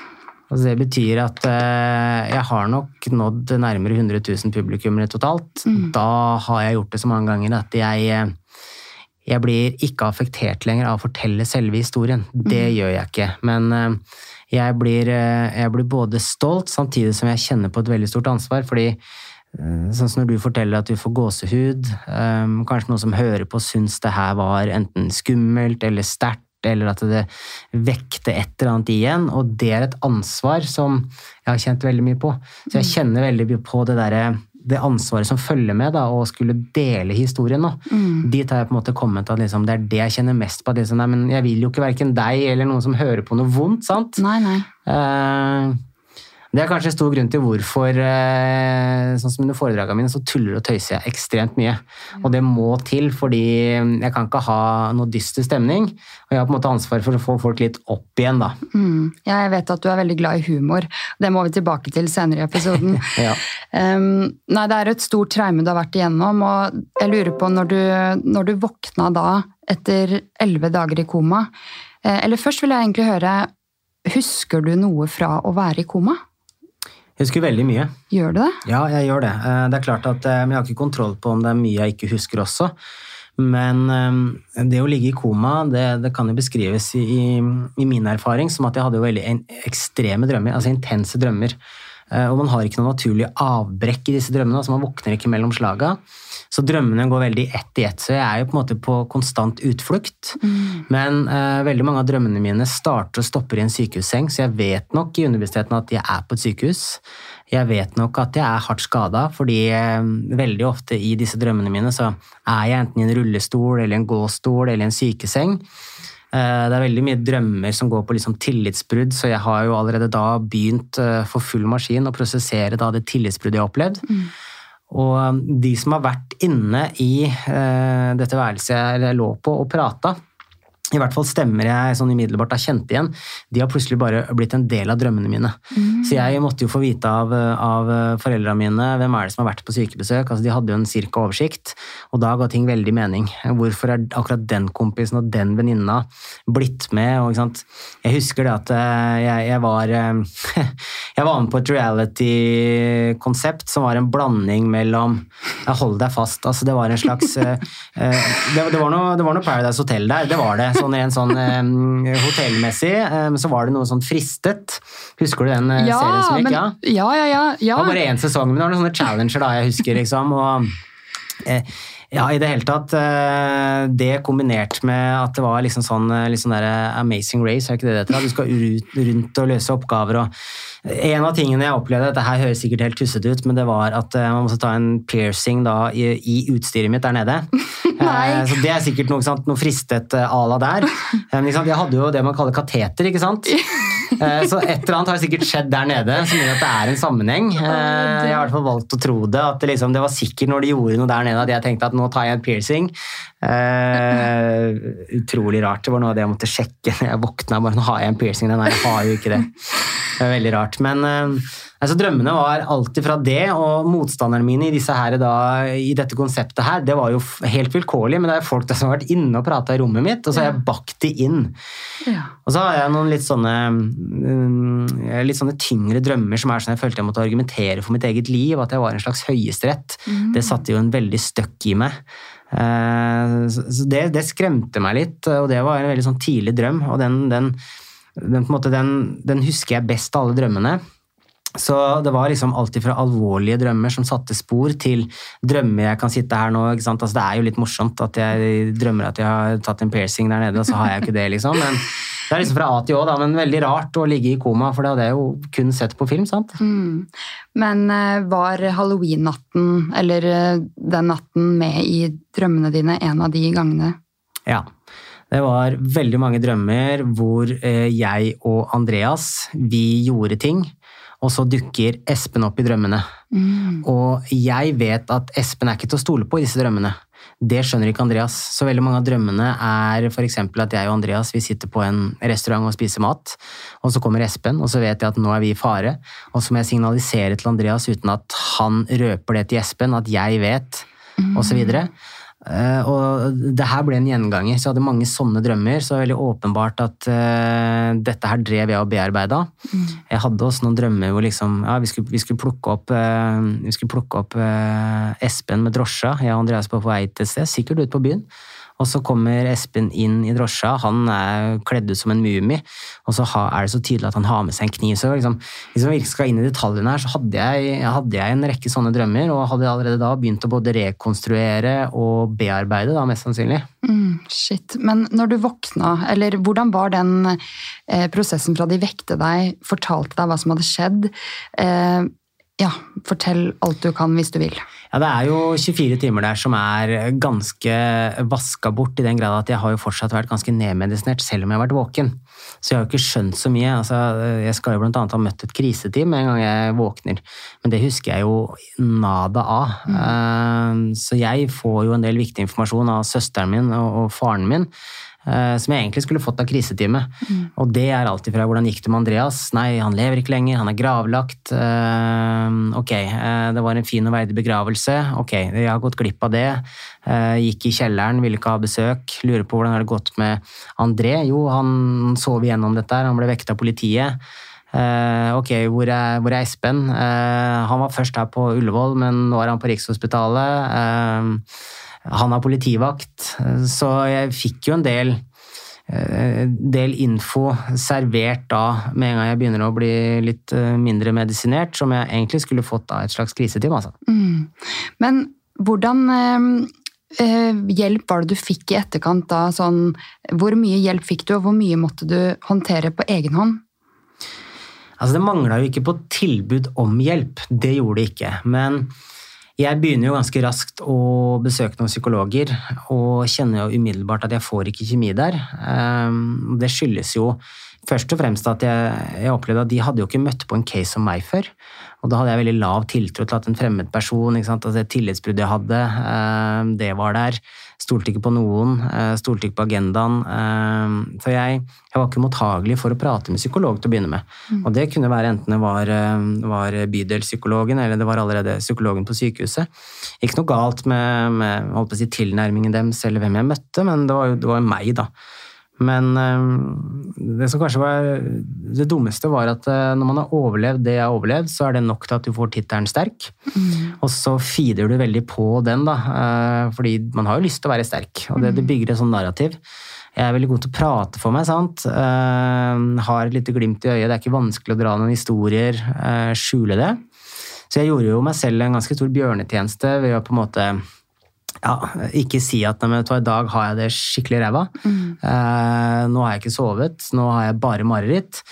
[SPEAKER 2] Altså, det betyr at eh, jeg har nok nådd nærmere 100 000 publikummere totalt. Da har jeg gjort det så mange ganger at jeg, eh, jeg blir ikke affektert lenger av å fortelle selve historien. Det gjør jeg ikke. Men eh, jeg blir, eh, jeg blir både stolt samtidig som jeg kjenner på et veldig stort ansvar. fordi eh, Sånn som når du forteller at du får gåsehud, eh, kanskje noen som hører på syns det her var enten skummelt eller sterkt, eller at det vekte et eller annet igjen, og det er et ansvar som jeg har kjent veldig mye på. Så jeg kjenner veldig mye på det derre det ansvaret som følger med da, å skulle dele historien. nå. Dit har jeg på en måte kommet at liksom, det er det jeg kjenner mest på. at Liksom, nei, men jeg vil jo ikke verken deg eller noen som hører på noe vondt. sant?
[SPEAKER 1] Nei, nei.
[SPEAKER 2] Eh, det er kanskje stor grunn til hvorfor eh, sånn som under foredragene mine, så tuller og tøyser jeg ekstremt mye. Og det må til, fordi jeg kan ikke ha noe dyster stemning. Og jeg har på en måte ansvar for å få folk litt opp igjen, da.
[SPEAKER 1] Mm. Jeg vet at du er veldig glad i humor. Det må vi tilbake til senere i episoden.
[SPEAKER 2] Ja.
[SPEAKER 1] Um, nei, det er et stort traume du har vært igjennom, og jeg lurer på når du, når du våkna da etter elleve dager i koma eh, Eller først vil jeg egentlig høre, husker du noe fra å være i koma?
[SPEAKER 2] Jeg husker veldig mye.
[SPEAKER 1] Gjør du det?
[SPEAKER 2] Ja, jeg gjør det. Eh, Det er klart at eh, Jeg har ikke kontroll på om det er mye jeg ikke husker også. Men eh, det å ligge i koma, det, det kan jo beskrives i, i, min erfaring som at jeg hadde jo veldig en, ekstreme drømmer, altså intense drømmer. Og man har ikke noe naturlig avbrekk i disse drømmene, altså man våkner ikke mellom slaga. Så drømmene går veldig ett i ett, så jeg er jo på en måte på konstant utflukt. Men uh, veldig mange av drømmene mine starter og stopper i en sykehusseng, så jeg vet nok i underbevisstheten at jeg er på et sykehus. Jeg vet nok at jeg er hardt skada, fordi uh, veldig ofte i disse drømmene mine så er jeg enten i en rullestol eller en gåstol eller en sykeseng. Eh, Det er veldig mye drømmer som går på liksom tillitsbrudd, så jeg har jo allerede da begynt for full maskin å prosessere det tillitsbruddet jeg har opplevd. Og um, de som har vært inne i eh, dette værelset jeg lå på og prata, i hvert fall stemmer jeg sånn umiddelbart har kjent igjen, de har plutselig bare blitt en del av drømmene mine. Så jeg måtte jo få vite av, av foreldrene mine hvem er det som har vært på sykebesøk. Altså, de hadde jo en cirka oversikt, og da ga ting veldig mening. Hvorfor er akkurat den kompisen og den venninna blitt med? Og? Jeg husker det at eh, jeg, jeg var eh, Jeg var med på et reality-konsept som var en blanding mellom Hold deg fast. altså Det var en slags eh, eh, det, det, var noe, det var noe Paradise Hotel der, det var det. Sånn en sånn um, hotellmessig. um, så var det noe sånn Fristet. Husker du den ja, serien som gikk?
[SPEAKER 1] men,
[SPEAKER 2] ja?
[SPEAKER 1] ja, ja, ja.
[SPEAKER 2] Det var bare én sesong, men det var noen sånne challenger da, jeg husker. liksom, og eh, ja, i det hele tatt. eh, Det kombinert med at det var liksom sånn, liksom der Amazing Race, er ikke det det heter? Du skal rundt og løse oppgaver. og En av tingene jeg opplevde, dette her høres sikkert helt tussete ut, men det var at eh, man måtte ta en piercing da i, i utstyret mitt der nede. Eh, Så det er sikkert noe, sant? noe fristet eh, à la der. Eh, Men sant? jeg hadde jo det man kaller kateter, ikke sant? Eh, Så et eller annet har sikkert skjedd der nede som gjør at det er en sammenheng. Eh, Jeg har i hvert fall valgt å tro det. At det, liksom, det var sikkert når de gjorde noe der nede at jeg tenkte at nå tar jeg en piercing. Eh, utrolig rart. Det var noe av det jeg måtte sjekke når jeg våkna. Bare, nå har jeg en piercing. Nei, jeg har jo ikke det. Det er veldig rart. Men eh, altså, drømmene var alltid fra det, og motstanderne mine i, disse her, da, i dette konseptet her, det var jo helt vilkårlig, men det er folk der som har vært inne og prata i rommet mitt, og så har jeg bakt de inn.
[SPEAKER 1] Ja.
[SPEAKER 2] Og så har jeg noen litt sånne, mm, litt sånne tyngre drømmer som er sånn jeg følte jeg måtte argumentere for mitt eget liv, at jeg var en slags høyesterett. Det satte jo en veldig støkk i meg. Eh, Så det, det skremte meg litt, og det var en veldig sånn tidlig drøm. Og den, den, den, på en måte, den, den husker jeg best av alle drømmene. Så det var liksom alltid fra alvorlige drømmer som satte spor, til drømmer jeg kan sitte her nå. ikke sant? Altså, det er jo litt morsomt at jeg drømmer at jeg har tatt en piercing der nede, og så har jeg ikke det, liksom. Men det er liksom fra A til Å, da, men veldig rart å ligge i koma, for det hadde jeg jo kun sett på film. sant?
[SPEAKER 1] Mm. Men eh, var halloween-natten, eller eh, den natten med i drømmene dine, en av de gangene?
[SPEAKER 2] Ja. Det var veldig mange drømmer hvor eh, jeg og Andreas, vi gjorde ting, og så dukker Espen opp i drømmene.
[SPEAKER 1] Mm.
[SPEAKER 2] Og jeg vet at Espen er ikke til å stole på i disse drømmene. Det skjønner ikke Andreas. Så veldig mange av drømmene er f.eks. at jeg og Andreas vi sitter på en restaurant og spiser mat, og så kommer Espen, og så vet jeg at nå er vi i fare, og så må jeg signalisere til Andreas uten at han røper det til Espen, at jeg vet, mm. osv. Uh, og det her ble en gjenganger, så jeg hadde mange sånne drømmer. Så det var veldig åpenbart at uh, dette her drev jeg og bearbeida. Mm. Jeg hadde også noen drømmer hvor liksom, ja, vi, skulle, vi skulle plukke opp, uh, vi skulle plukke opp Espen med drosja. Jeg og Andreas på vei til et sted, sikkert ut på byen. Og så kommer Espen inn i drosja, han er kledd ut som en mumie. Og så er det så tydelig at han har med seg en kniv. Så liksom, hvis man virkelig skal inn i detaljene her, så hadde jeg, hadde jeg, en rekke sånne drømmer, og hadde allerede da begynt å både rekonstruere og bearbeide, da, mest sannsynlig.
[SPEAKER 1] Mm, shit. Men når du våkna, eller hvordan var den eh, prosessen fra de vekte deg, fortalte deg hva som hadde skjedd? Eh, ja, fortell alt du kan hvis du vil.
[SPEAKER 2] Ja, Det er jo 24 timer der som er ganske vaska bort, i den grad at jeg har jo fortsatt vært ganske nedmedisinert selv om jeg har vært våken. Så jeg har jo ikke skjønt så mye. Altså, jeg skal jo annet ha møtt et kriseteam en gang jeg våkner, men det husker jeg jo nada av. Mm. Uh, så jeg får jo en del viktig informasjon av søsteren min og faren min. Eh, som jeg egentlig skulle fått av kriseteamet. Mm. Og det er alltid fra hvordan gikk det med Andreas? Nei, han lever ikke lenger, han er gravlagt. Uh, ok, uh, det var en fin og verdig begravelse. Ok, jeg har gått glipp av det. Gikk i kjelleren, ville ikke ha besøk. Lurer på hvordan har det gått med André? Jo, han sov igjennom dette, han ble vekket av politiet. Uh, ok, hvor er, hvor er Espen? Uh, han var først her på Ullevål, men nå er han på Rikshospitalet. Han har politivakt, så jeg fikk jo en del, eh, del info servert da, med en gang jeg begynner å bli litt eh, mindre medisinert, som jeg egentlig skulle fått av et slags kriseteam. Altså. Mm.
[SPEAKER 1] Men hvordan eh, hjelp var det du fikk i etterkant da? Sånn, hvor mye hjelp fikk du, og hvor mye måtte du håndtere på egen hånd?
[SPEAKER 2] Altså, det mangla jo ikke på tilbud om hjelp, det gjorde det ikke. Men jeg begynner jo ganske raskt å besøke noen psykologer, og kjenner jo umiddelbart at jeg får ikke kjemi der. Ehm, det skyldes jo først og fremst at jeg, jeg opplevde at de hadde jo ikke møtt på en case som meg før. Og da hadde jeg veldig lav tiltro til at en fremmed person, ikke sant? altså det tillitsbruddet jeg hadde, ehm, det var der. Stolte ikke på noen, eh, stolte ikke på agendaen. Ehm, så jeg, jeg, var ikke mottagelig for å prate med psykolog til å begynne med. Mm. Og det kunne være enten det var, var bydelspsykologen eller det var allerede psykologen på sykehuset. Ikke noe galt med, med si, tilnærmingen deres eller hvem jeg møtte, men det var jo det var meg, da. Men det som kanskje var det dummeste, var at eh, når man har overlevd det jeg har overlevd, så er det nok til at du får tittelen sterk. Mm. Og så feeder du veldig på den, da. Eh, fordi man har jo lyst til å være sterk, og det, det mm. bygger et sånt narrativ. Jeg er veldig god til å prate for meg, sant. Har et lite glimt i øyet. Det er ikke vanskelig å dra noen historier, skjule det. Så jeg gjorde jo meg selv en ganske stor bjørnetjeneste ved å på en måte ja, ikke si at nei, i dag har jeg det skikkelig ræva. Mm. Eh, nå har jeg ikke sovet, nå har jeg bare mareritt.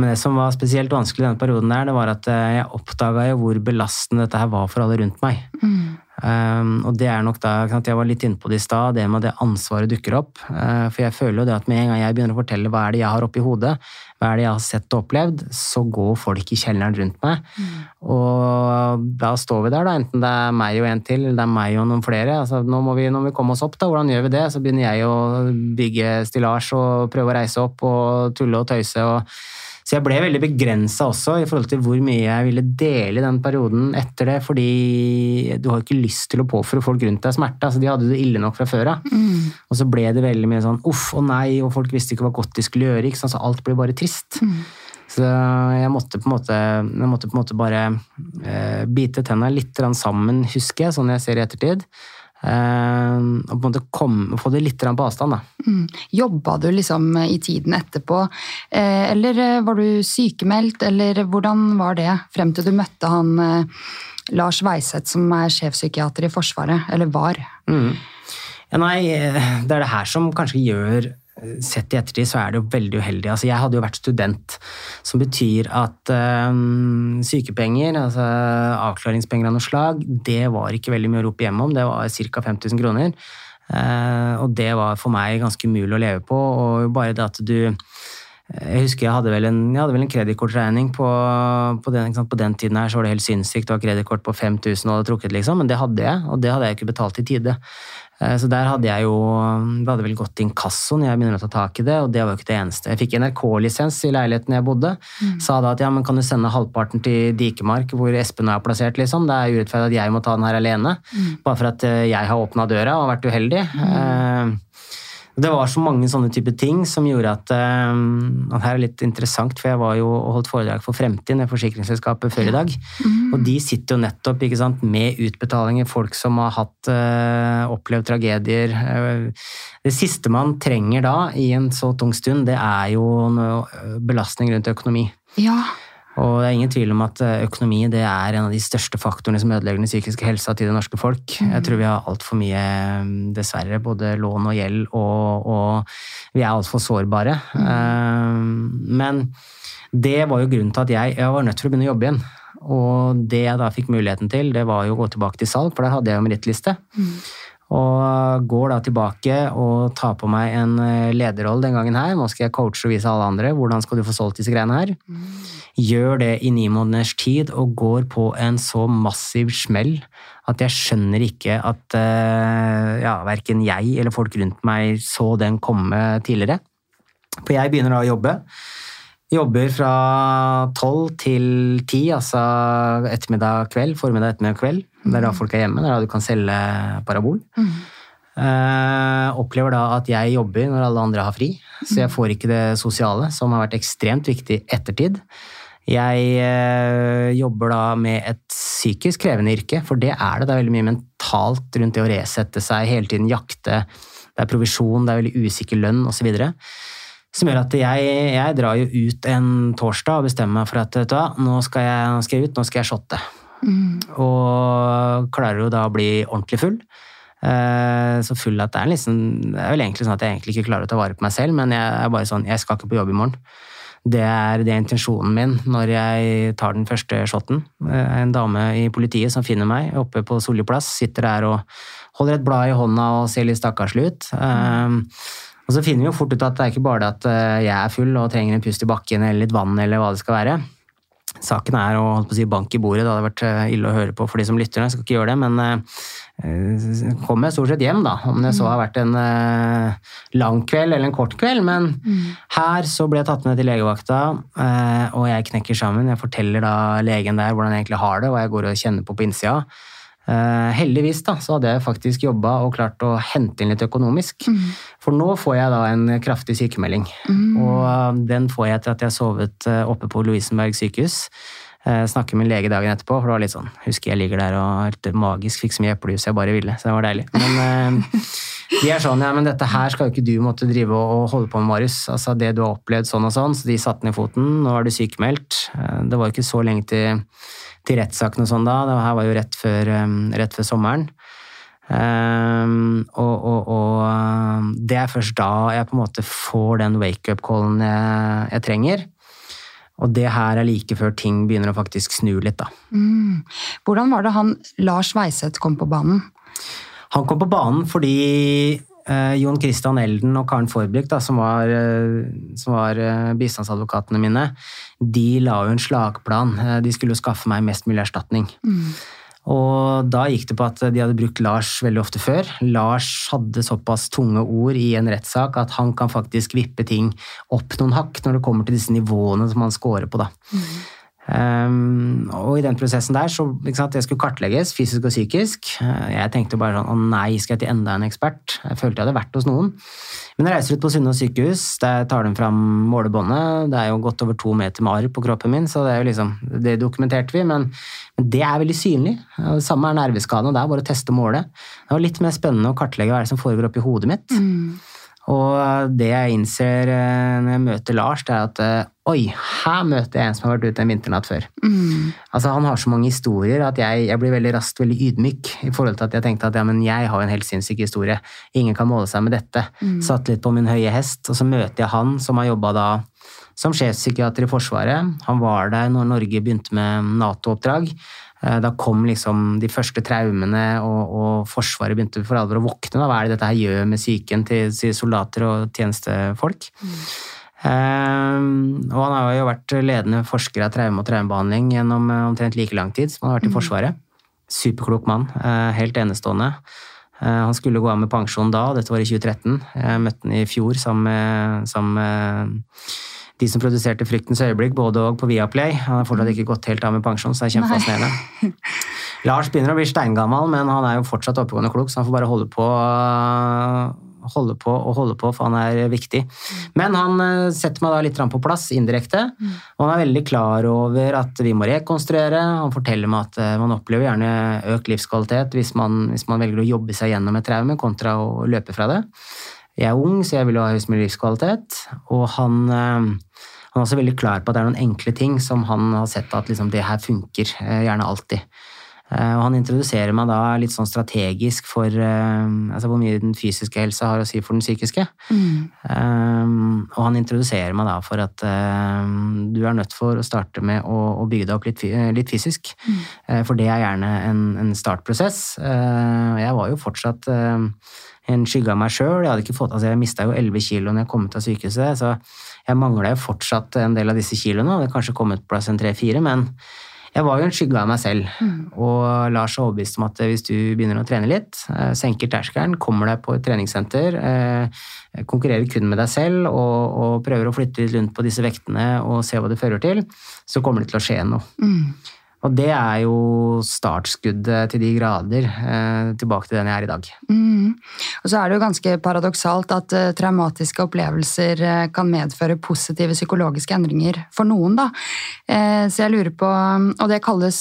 [SPEAKER 2] Men det som var spesielt vanskelig i denne perioden, der, det var at eh, jeg oppdaga hvor belastende dette her var for alle rundt meg. Mm. Um, og det er nok da jeg var litt inne på det i stad, det med at det ansvaret dukker opp. Uh, for jeg føler jo det at med en gang jeg begynner å fortelle hva er det jeg har oppi hodet, hva er det jeg har sett og opplevd, så går folk i kjelleren rundt meg. Mm. Og da står vi der, da, enten det er meg og en til, eller det er meg og noen flere. Altså, nå må vi, når vi komme oss opp, da, hvordan gjør vi det? Så begynner jeg å bygge stillas og prøve å reise opp og tulle og tøyse. og så jeg ble veldig begrensa også i forhold til hvor mye jeg ville dele i den perioden etter det, fordi du har ikke lyst til å påføre folk rundt deg smerte. altså De hadde det ille nok fra før av. Mm. Og så ble det veldig mye sånn uff og nei, og folk visste ikke hva godt de skulle gjøre. ikke sant? Så alt ble bare trist. Mm. Så jeg måtte på en måte, måtte på en måte bare eh, bite tenna litt sammen, husker jeg, sånn jeg ser i ettertid. Uh, og på en måte kom, få det litt på avstand. da. Mm.
[SPEAKER 1] Jobba du liksom i tiden etterpå, eh, eller eh, var du sykemeldt, eller hvordan var det frem til du møtte han eh, Lars Weiseth, som er sjefpsykiater i Forsvaret, eller var? Mm.
[SPEAKER 2] Ja, nei, det er det her som kanskje gjør sett i ettertid så er det jo veldig uheldig. Altså, jeg hadde jo vært student, som betyr at øh, sykepenger, altså avklaringspenger av noe slag, det var ikke veldig mye å rope hjemme om. Det var ca. 5000 kroner. Uh, og det var for meg ganske umulig å leve på. Og bare det at du jeg husker jeg hadde vel en, jeg kredittkortregning på, på, på, den, tiden her, så var det helt sinnssykt å ha kredittkort på 5000 og hadde trukket, liksom. Men det hadde jeg, og det hadde jeg ikke betalt i tide. Eh, så der hadde jeg jo Det hadde vel gått inkasso når jeg begynner å ta tak i det, og det var jo ikke det eneste. Jeg fikk NRK-lisens i leiligheten jeg bodde. Mm. Sa da at ja, men kan du sende halvparten til Dikemark, hvor Espen er plassert, liksom. Det er urettferdig at jeg må ta den her alene. Mm. Bare for at eh, jeg har åpna døra og vært uheldig. Mm. Det var så mange sånne type ting som gjorde at og Her er litt interessant, for jeg var jo og holdt foredrag for Fremtiden, det forsikringsselskapet, før i dag. Mm. Og de sitter jo nettopp sant, med utbetalinger, folk som har hatt uh, opplevd tragedier. Uh, det siste man trenger da, i en så tung stund, det er jo belastning rundt økonomi.
[SPEAKER 1] Ja.
[SPEAKER 2] Og det er ingen tvil om at eh, økonomi det er en av de største faktorene som ødelegger den psykiske helsa til det norske folk. Mm. Jeg tror vi har altfor mye, mm, dessverre, både lån og gjeld, og, og vi er altfor sårbare. Mm. Uh, men det var jo grunnen til at jeg, jeg var nødt til å begynne å jobbe igjen. Og det jeg da fikk muligheten til, det var jo å gå tilbake til salg, for der hadde jeg jo merittliste. Mm. Og går da tilbake og tar på meg en eh, lederrolle den gangen her. Nå skal jeg coache og vise alle andre hvordan skal du få solgt disse greiene her. Mm. Gjør det i ni måneders tid og går på en så massiv smell at jeg skjønner ikke at uh, ja, verken jeg eller folk rundt meg så den komme tidligere. For jeg begynner da å jobbe. Jobber fra tolv til ti, altså ettermiddag kveld, formiddag ettermiddag kveld. Det er da folk er hjemme, det er da du kan selge parabol. Mm. Uh, opplever da at jeg jobber når alle andre har fri, så jeg får ikke det sosiale, som har vært ekstremt viktig ettertid. Jeg uh, jobber da med et psykisk krevende yrke, for det er det. Det er veldig mye mentalt rundt det å resette seg, hele tiden jakte. Det er provisjon, det er veldig usikker lønn osv. Som gjør at jeg, jeg, drar jo ut en torsdag og bestemmer meg for at vet du hva, nå skal jeg, nå skal jeg ut, nå skal jeg shotte. Mm. Og klarer jo da å bli ordentlig full. Eh, så full at det er liksom Det er vel egentlig sånn at jeg egentlig ikke klarer å ta vare på meg selv, men jeg er bare sånn Jeg skal ikke på jobb i morgen. Det er, det er intensjonen min når jeg tar den første shoten. Eh, en dame i politiet som finner meg oppe på Solli plass, sitter der og holder et blad i hånda og ser litt stakkarslig ut. Mm. Og så finner vi jo fort ut at det er ikke bare det at eh, jeg er full og trenger en pust i bakken eller litt vann eller hva det skal være. Saken er å å si bank i bordet. Det hadde vært eh, ille å høre på for de som lytter. Jeg skal ikke gjøre det, men uh, kom jeg stort sett hjem, da. Om det så har vært en uh, lang kveld eller en kort kveld. Men mm. her så ble jeg tatt med til legevakta, uh, og jeg knekker sammen. Jeg forteller da legen der hvordan jeg egentlig har det, og jeg går og kjenner på på innsida. Uh, heldigvis da, så hadde jeg faktisk jobba og klart å hente inn litt økonomisk. Mm. For nå får jeg da en kraftig sykemelding. Mm. Og uh, den får jeg etter at jeg har sovet uh, oppe på Lovisenberg sykehus. Snakker med lege dagen etterpå, for det var litt sånn Husker jeg ligger der og helt magisk fikk så mye eplejus jeg bare ville. Så det var deilig. Men de er sånn ja, men dette her skal jo ikke du måtte drive og holde på med, Marius. Altså det du har opplevd sånn og sånn, så de satte ned foten. Nå er du sykemeldt. Det var jo ikke så lenge til til rettssaken og sånn da. Det her var jo rett før, um, rett før sommeren. Um, og, og, og, det er først da jeg på en måte får den wake-up-callen jeg, jeg, trenger. Og det her er like før ting begynner å faktisk snu litt, da.
[SPEAKER 1] Mm. Hvordan var det han Lars Weiseth kom på banen?
[SPEAKER 2] Han kom på banen fordi Eh, Jon Christian Elden og Karen Forbrik, da, som var, eh, som var eh, bistandsadvokatene mine, de la jo en slagplan. De skulle jo skaffe meg mest mulig erstatning. Mm. Og da gikk det på at de hadde brukt Lars veldig ofte før. Lars hadde såpass tunge ord i en rettssak at han kan faktisk vippe ting opp noen hakk når det kommer til disse nivåene som han scorer på. da. Mm. Um, og i den prosessen der så sant, jeg skulle kartlegges fysisk og psykisk. Jeg tenkte bare sånn å nei, skal jeg til enda en ekspert? Jeg følte jeg hadde vært hos noen. Men jeg reiser ut på Sunnaas sykehus, der tar de fram målebåndet. Det er jo godt over to meter med arr på kroppen min, så det er jo liksom, det dokumenterte vi. Men, men det er veldig synlig. Det samme er nerveskaden, det er bare å teste og måle. Det var litt mer spennende å kartlegge hva er det som foregår oppi hodet mitt. Mm. Og det jeg innser eh, når jeg møter Lars, det er at eh, oi, her møter jeg en som har vært ute en vinternatt før. Mm. Altså Han har så mange historier at jeg, jeg, blir veldig raskt veldig ydmyk i forhold til at jeg tenkte at ja, men jeg har en helt sinnssyk historie. Ingen kan måle seg med dette. Mm. Satt litt på min høye hest, og så møter jeg han som har jobba da som sjefspsykiater i Forsvaret. Han var der når Norge begynte med Nato-oppdrag. Eh, da kom liksom de første traumene, og, og, Forsvaret begynte for alvor å våkne. Da. Hva er det dette her gjør med psyken til, til soldater og tjenestefolk? Mm. Um, og han har jo vært ledende forsker av traume og traumebehandling gjennom uh, omtrent like lang tid som han har vært i Forsvaret. Superklok mann. Helt enestående. Han skulle gå av med pensjon da, dette var i 2013. Jeg møtte han i fjor sammen med, sammen med de som produserte 'Fryktens øyeblikk', både og på Viaplay. Han har fortsatt ikke gått helt av med pensjon, så det er kjempefascinerende. Lars begynner å bli steingammal, men han er jo fortsatt oppegående klok, så han får bare holde på holde på og holde på, for han er viktig. Men han eh, setter meg da litt på plass indirekte, og han er veldig klar over at vi må rekonstruere. Han forteller meg at eh, man opplever gjerne økt livskvalitet hvis man, hvis man velger å jobbe seg gjennom et traume, kontra å løpe fra det. Jeg er ung, så jeg vil ha høyest mulig livskvalitet, og han eh, han er også veldig klar på at det er noen enkle ting som han har sett at liksom, det her funker. Gjerne alltid. Eh, og han introduserer meg da litt sånn strategisk for uh, altså hvor mye den fysiske helsa har å si for den psykiske. Mm. Um, og han introduserer meg da for at um, du er nødt for å starte med å, å bygge deg opp litt, litt fysisk. Mm. Uh, for det er gjerne en, en startprosess. jeg var jo fortsatt en skygge av meg sjøl. Jeg, altså jeg mista jo 11 kilo når jeg kom ut av sykehuset, så jeg mangla jo fortsatt en del av disse kiloene. Det hadde kanskje kommet på plass en tre-fire, men jeg var jo en skygge av meg selv. Mm. Og Lars er overbevist om at hvis du begynner å trene litt, eh, senker terskelen, kommer deg på et treningssenter, eh, konkurrerer kun med deg selv og, og, prøver å flytte litt rundt på disse vektene og se hva det fører til, så kommer det til å skje noe. Mm. Og det er jo startskuddet til de grader eh, tilbake til den jeg er i dag. Mm.
[SPEAKER 1] Og så er det jo ganske paradoksalt at eh, traumatiske opplevelser eh, kan medføre positive psykologiske endringer for noen, da. Uh, så jeg lurer på Og det kalles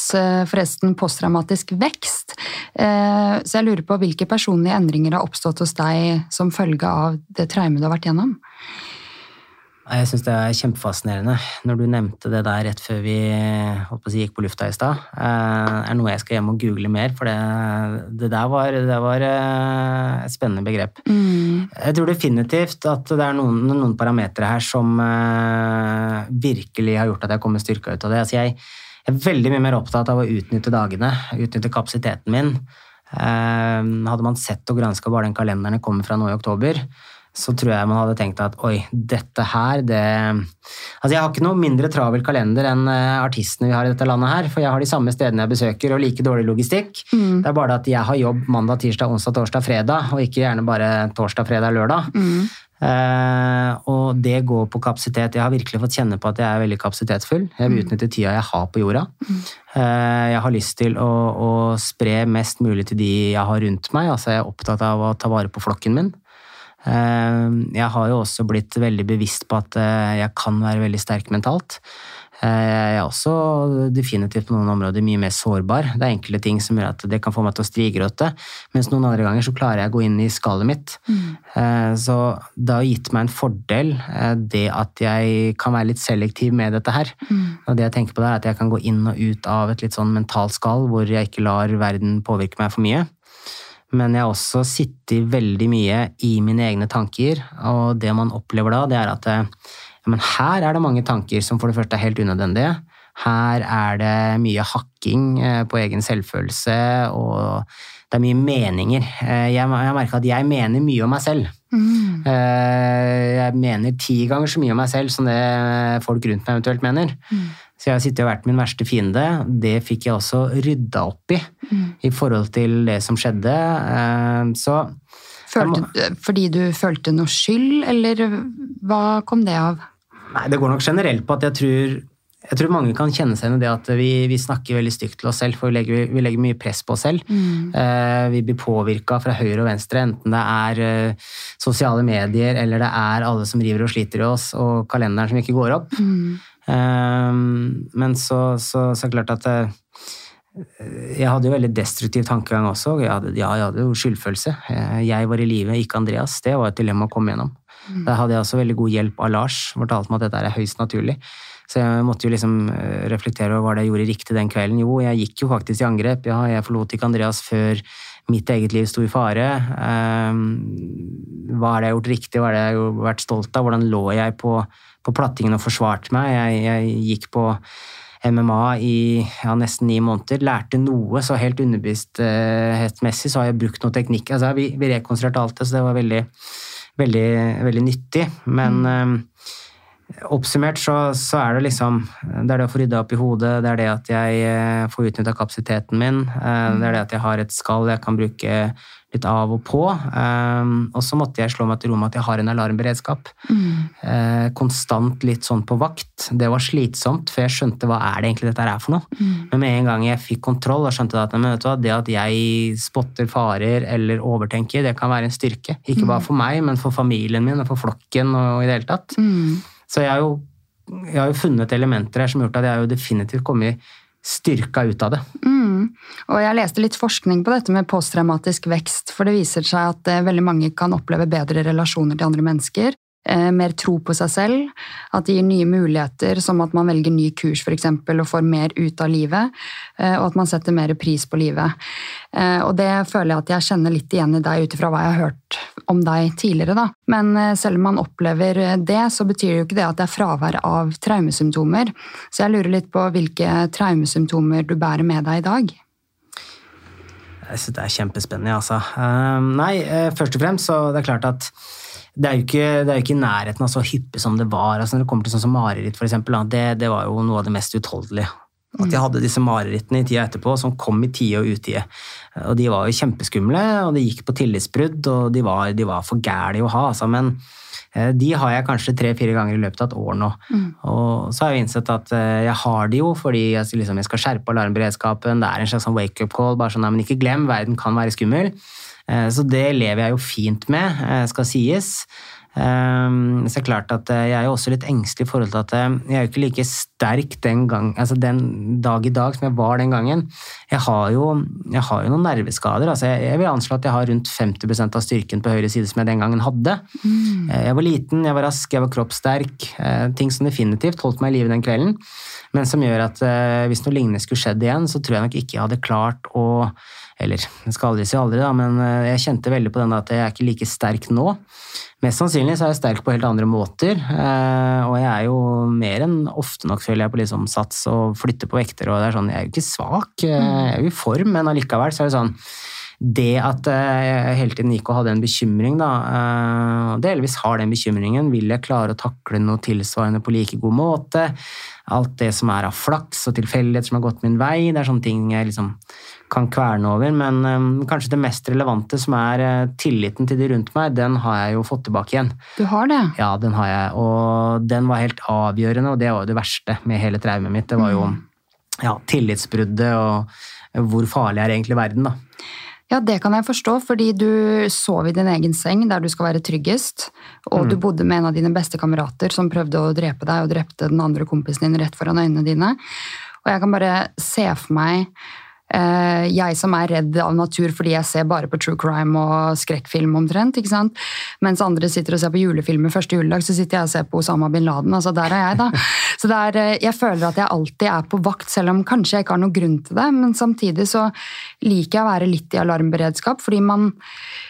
[SPEAKER 1] forresten posttraumatisk vekst. så jeg lurer på hvilke personlige endringer har oppstått hos deg som følge av det traumet du har vært gjennom?
[SPEAKER 2] Jeg syns det er kjempefascinerende. Når du nevnte det der rett før vi si, gikk på lufta i stad, eh, er noe jeg skal hjem og google mer, for det, det der var, det var eh, et spennende begrep. Mm. Jeg tror definitivt at det er noen, noen parametere her som uh, virkelig har gjort at jeg kommer styrka ut av det. Altså jeg, jeg, er veldig mye mer opptatt av å utnytte dagene, utnytte kapasiteten min. Hadde man sett og granska bare den kalenderen jeg kommer fra nå i oktober, så tror jeg man hadde tenkt at oi, dette her, det Altså, jeg har ikke noe mindre travel kalender enn eh, artistene vi har i dette landet her, for jeg har de samme stedene jeg besøker, og like dårlig logistikk. Mm. Det er bare at jeg har jobb mandag, tirsdag, onsdag, torsdag, fredag, og ikke gjerne bare torsdag, fredag, lørdag. Mm. Uh, og det går på kapasitet. Jeg har virkelig fått kjenne på at jeg er veldig kapasitetsfull. Jeg vil mm. utnytte tida jeg har på jorda. Uh, jeg har lyst til å, å, spre mest mulig til de jeg har rundt meg. Altså, jeg er opptatt av å ta vare på flokken min. Eh, jeg har jo også blitt veldig bevisst på at eh, jeg kan være veldig sterk mentalt. Eh, jeg er også definitivt på noen områder mye mer sårbar. Det er enkelte ting som gjør at det kan få meg til å strigråte, mens noen andre ganger så klarer jeg å gå inn i skallet mitt. Mm. Så det har gitt meg en fordel, det at jeg kan være litt selektiv med dette her. Mm. Og det jeg tenker på det er at jeg kan gå inn og ut av et litt sånn mentalt skall hvor jeg ikke lar verden påvirke meg for mye men jeg har også sittet veldig mye i mine egne tanker, og det man opplever da, det er at ja, men her er det mange tanker som for det første er helt unødvendige. Her er det mye hakking eh, på egen selvfølelse, og det er mye meninger. Eh, jeg har merka at jeg mener mye om meg selv. Mm. Eh, jeg mener ti ganger så mye om meg selv som det folk rundt meg eventuelt mener. Mm. Så jeg har sittet og vært min verste fiende. Det fikk jeg også rydda opp i mm. i forhold til det som skjedde. Så
[SPEAKER 1] følte, må... Fordi du følte noe skyld, eller hva kom det av?
[SPEAKER 2] Nei, Det går nok generelt på at jeg tror, jeg tror mange kan kjenne seg igjen i det at vi, vi, snakker veldig stygt til oss selv, for vi legger, vi legger mye press på oss selv. Mm. Uh, vi blir påvirka fra høyre og venstre, enten det er uh, sosiale medier eller det er alle som river og sliter i oss, og kalenderen som ikke går opp. Mm. Ehm, men så, så, så klart at eh, jeg hadde jo veldig destruktiv tankegang også. Jeg hadde, ja, jeg hadde jo skyldfølelse. Eh, jeg var i live, ikke Andreas. Det var et dilemma å komme gjennom. Mm. Der hadde jeg også veldig god hjelp av Lars, fortalte meg at dette er høyst naturlig. Så jeg måtte jo liksom eh, reflektere over hva det jeg gjorde riktig den kvelden. Jo, jeg gikk jo faktisk i angrep. Ja, jeg forlot ikke Andreas før mitt eget liv sto i fare. Um, hva er det jeg har gjort riktig, hva er det jeg har vært stolt av? Hvordan lå jeg på på plattingen og forsvarte meg. Jeg, jeg gikk på MMA i ja, nesten ni måneder. Lærte noe, så helt underbevissthetsmessig så har jeg brukt noe teknikk. Altså, vi, vi rekonstruerte alt det, så det var veldig, veldig, veldig nyttig. Men mm. Oppsummert så, så, er det liksom Det er det å få rydda opp i hodet, det er det at jeg eh, får utnytta kapasiteten min, eh, det er det at jeg har et skall jeg kan bruke litt av og på. Um, og så måtte jeg slå meg til ro med at jeg har en alarmberedskap. Mm. Konstant litt sånn på vakt. Det var slitsomt, for jeg skjønte hva er det egentlig dette er for noe. Mm. Men med en gang jeg fikk kontroll og skjønte at hva, det at jeg spotter farer eller overtenker, det kan være en styrke. Ikke bare mm. for meg, men for familien min og for flokken og i det hele tatt. Mm. Så jeg har, jo, jeg har jo funnet elementer her som har gjort at jeg har jo definitivt kommet styrka ut av det.
[SPEAKER 1] Mm. Og jeg leste litt forskning på dette med posttraumatisk vekst, for det viser seg at eh, veldig mange kan oppleve bedre relasjoner til andre mennesker. Eh, mer tro på seg selv. At det gir nye muligheter, som at man velger ny kurs for eksempel, og får mer ut av livet. Eh, og at man setter mer pris på livet. Eh, og det føler jeg at jeg kjenner litt igjen i deg ut ifra hva jeg har hørt om deg tidligere. Da. Men selv om man opplever det, så betyr det jo ikke det at det er fravær av traumesymptomer. Så jeg lurer litt på hvilke traumesymptomer du bærer med deg i dag.
[SPEAKER 2] Jeg synes det er kjempespennende, altså. Nei, først og fremst så det er klart at det er jo ikke, det er ikke i nærheten av så hyppig som det var. Altså når det kommer til sånn som mareritt, for eksempel, det, det var jo noe av det mest utholdelige. At jeg hadde disse marerittene i tida etterpå som kom i tide og utide. Og de var jo kjempeskumle, og det gikk på tillitsbrudd, og de var, de var for gæli å ha. Altså. Men de har jeg kanskje tre-fire ganger i løpet av et år nå. Mm. Og så har jeg innsett at eh, jeg har de jo fordi jeg, liksom, jeg skal skjerpe alarmberedskapen. Det er en slags sånn wake-up call. bare sånn, nei, men Ikke glem, verden kan være skummel. Eh, så det lever jeg jo fint med, eh, skal sies. Eh, så det er klart at jeg er jo også litt engstelig i forhold til at jeg er jo ikke like sterk den, gang, altså den dag i dag som jeg var den gangen. Jeg har jo, jeg har jo noen nerveskader. Altså jeg, jeg, vil anslå at jeg har rundt 50% av styrken på høyre side som jeg den gangen hadde. Mm. Jeg var liten, jeg var rask, jeg var kroppssterk. Ting som definitivt holdt meg i live den kvelden. Men som gjør at hvis noe lignende skulle skjedd igjen, så tror jeg nok ikke jeg hadde klart å eller jeg skal aldri si aldri, da, men eh, jeg kjente veldig på den at jeg er ikke like sterk nå. Mest sannsynlig så er jeg sterk på helt andre måter, eh, og jeg er jo mer enn ofte nok, føler jeg, på liksom sats og flytter på vekter, og det er sånn, jeg er jo ikke svak, eh, jeg er jo i form, men allikevel så er det sånn det at jeg hele tiden gikk og hadde en bekymring, da, og delvis har den bekymringen, vil jeg klare å takle noe tilsvarende på like god måte? Alt det som er av flaks og tilfeldigheter som har gått min vei, det er sånne ting jeg liksom kan kverne over. Men um, kanskje det mest relevante, som er uh, tilliten til de rundt meg, den har jeg jo fått tilbake igjen.
[SPEAKER 1] Du har det?
[SPEAKER 2] Ja, den har jeg. Og den var helt avgjørende, og det var jo det verste med hele traumet mitt. Det var jo mm. ja, tillitsbruddet og hvor farlig er egentlig verden, da.
[SPEAKER 1] Ja, det kan jeg forstå, fordi du sov i din egen seng der du skal være tryggest, og mm. du bodde med en av dine beste kamerater som prøvde å drepe deg og drepte den andre kompisen din rett foran øynene dine. Og jeg kan bare se for meg jeg som er redd av natur fordi jeg ser bare på true crime og skrekkfilm omtrent. ikke sant? Mens andre sitter og ser på julefilmer første juledag, så sitter jeg og ser på Osama bin Laden. altså Der er jeg, da. Så er, eh, jeg føler at jeg alltid er på vakt, selv om kanskje jeg ikke har noen grunn til det. Men samtidig så liker jeg å være litt i alarmberedskap, fordi man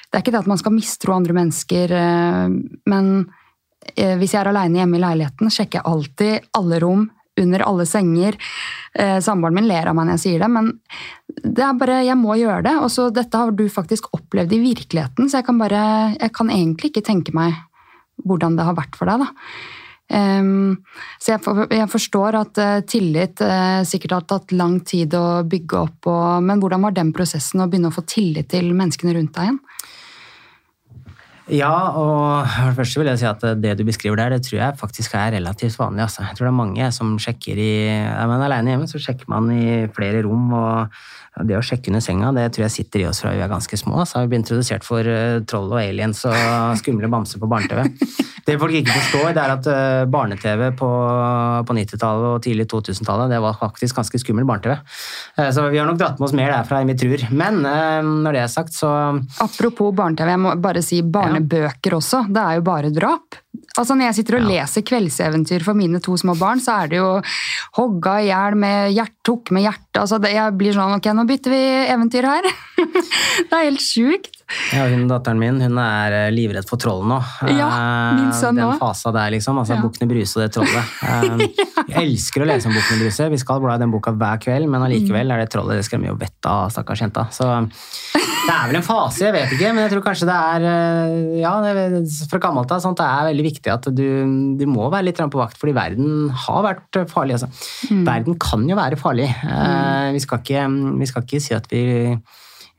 [SPEAKER 1] Det er ikke det at man skal mistro andre mennesker, eh, men hvis jeg er aleine hjemme i leiligheten, sjekker jeg alltid alle rom, under alle senger. Eh, Samboeren min ler av meg når jeg sier det, men det er bare, jeg må gjøre det. Og så dette har du faktisk opplevd i virkeligheten, så jeg kan, bare, jeg kan egentlig ikke tenke meg hvordan det har vært for deg. da. Um, så jeg, jeg, forstår at uh, tillit uh, sikkert har tatt lang tid å bygge opp, og, men hvordan var den prosessen å begynne å få tillit til menneskene rundt deg igjen?
[SPEAKER 2] Ja, og først vil jeg si at det du beskriver der, det tror jeg faktisk er relativt vanlig. Altså. Jeg tror det er mange som sjekker i Er man alene hjemme, så sjekker man i flere rom. og det å sjekke under senga det tror jeg sitter i oss fra vi er ganske små. Så har vi blitt introdusert for uh, troll og aliens og skumle bamser på barne-TV. Det folk ikke forstår, det er at uh, barne-TV på, på 90-tallet og tidlig 2000-tallet det var faktisk ganske skummel barne-TV. Uh, så vi har nok dratt med oss mer derfra enn vi tror. Men når det er sagt, så
[SPEAKER 1] Apropos barne-TV, jeg må bare si barnebøker ja. også. Det er jo bare drap. Altså Når jeg sitter og ja. leser kveldseventyr for mine to små barn, så er det jo hogga i hjel med hjert, tok med hjertet altså Jeg blir sånn Ok, nå bytter vi eventyr her. det er helt sjukt.
[SPEAKER 2] Ja, hun Datteren min hun er eh, livredd for troll nå.
[SPEAKER 1] Ja, min sønn
[SPEAKER 2] Den også. fasa der, liksom. altså ja. Bukkene Bruse og det trollet. Um, jeg elsker å lese om Bukkene Bruse. Vi skal bla i den boka hver kveld, men allikevel er det trollet det skremmer jo vettet av stakkars jenta. Så Det er vel en fase, jeg vet ikke, men jeg tror kanskje det er eh, ja, fra gammelt av sånt, det er veldig viktig at du, du må være litt på vakt, fordi verden har vært farlig. Altså. Mm. Verden kan jo være farlig. Mm. Vi, skal ikke, vi, skal ikke, si at vi,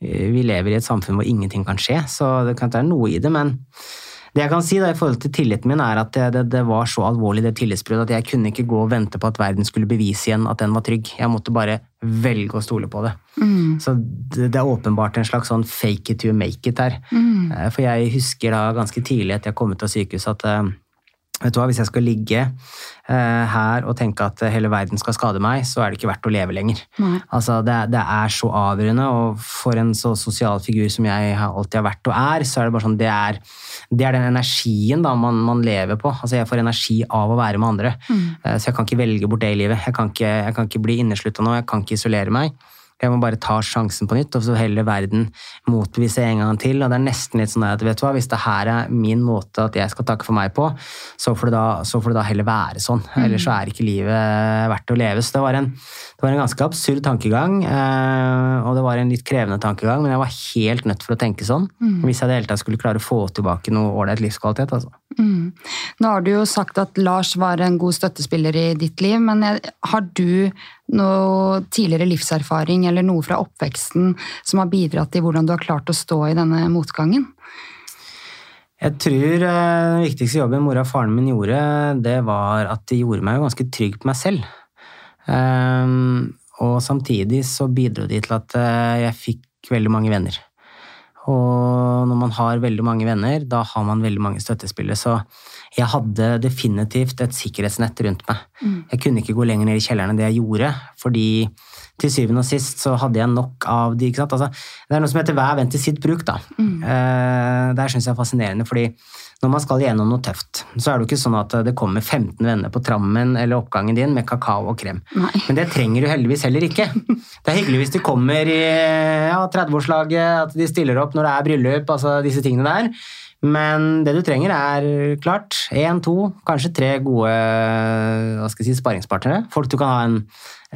[SPEAKER 2] vi lever i et samfunn hvor ingenting kan skje, så det kan være noe i det, men det jeg kan si da, i forhold til tilliten min, er at det, det, det var så alvorlig det tillitsbruddet at jeg kunne ikke gå og vente på at verden skulle bevise igjen at den var trygg. Jeg måtte bare velge å stole på det. Mm. Så det, det, er åpenbart en slags sånn fake it to make it her. Mm. Eh, for jeg husker da ganske tidlig etter jeg kom ut av sykehuset at eh, vet du hva, Hvis jeg skal ligge uh, her og tenke at hele verden skal skade meg, så er det ikke verdt å leve lenger. Altså, det, det, er så avgjørende, og for en så sosial figur som jeg alltid har vært og er, så er det bare sånn, det er, det er den energien da, man, man, lever på. Altså, jeg får energi av å være med andre. Mm. Uh, så jeg kan ikke velge bort det i livet. Jeg kan ikke, jeg kan ikke bli inneslutta nå, jeg kan ikke isolere meg. Jeg må bare ta sjansen på nytt, og så heller verden motbevise en gang til. og det er nesten litt sånn at vet du hva, Hvis det her er min måte at jeg skal takke for meg på, så får det da, får det da heller være sånn. Mm. Ellers så er ikke livet verdt å leve. Så det var en, det var en ganske absurd tankegang, eh, og det var en litt krevende tankegang, men jeg var helt nødt for å tenke sånn. Mm. Hvis jeg i det hele tatt skulle klare å få tilbake noe ålreit livskvalitet. altså. Mm.
[SPEAKER 1] Nå har du jo sagt at Lars var en god støttespiller i ditt liv, men har du noe tidligere livserfaring eller noe fra oppveksten som har bidratt til hvordan du har klart å stå i denne motgangen?
[SPEAKER 2] Jeg tror eh, den viktigste jobben mora og faren min gjorde, det var at de gjorde meg ganske trygg på meg selv. Um, og samtidig så bidro de til at eh, jeg fikk veldig mange venner. Og når man har veldig mange venner, da har man veldig mange støttespillere. Så jeg hadde definitivt et sikkerhetsnett rundt meg. Mm. Jeg kunne ikke gå lenger ned i kjelleren enn det jeg gjorde, fordi til syvende og sist så hadde jeg nok av de. ikke sant? Altså, det er noe som heter hver venn til sitt bruk. da. Mm. Eh, det syns jeg er fascinerende, fordi når man skal gjennom noe tøft, så er det jo ikke sånn at det kommer 15 venner på trammen eller oppgangen din med kakao og krem. Nei. Men det trenger du heldigvis heller ikke. Det er hyggelig hvis de kommer i ja, 30-årslaget, at de stiller opp når det er bryllup, altså disse tingene der. Men det du trenger, er klart én, to, kanskje tre gode hva skal jeg si, sparringspartnere. Folk du kan ha en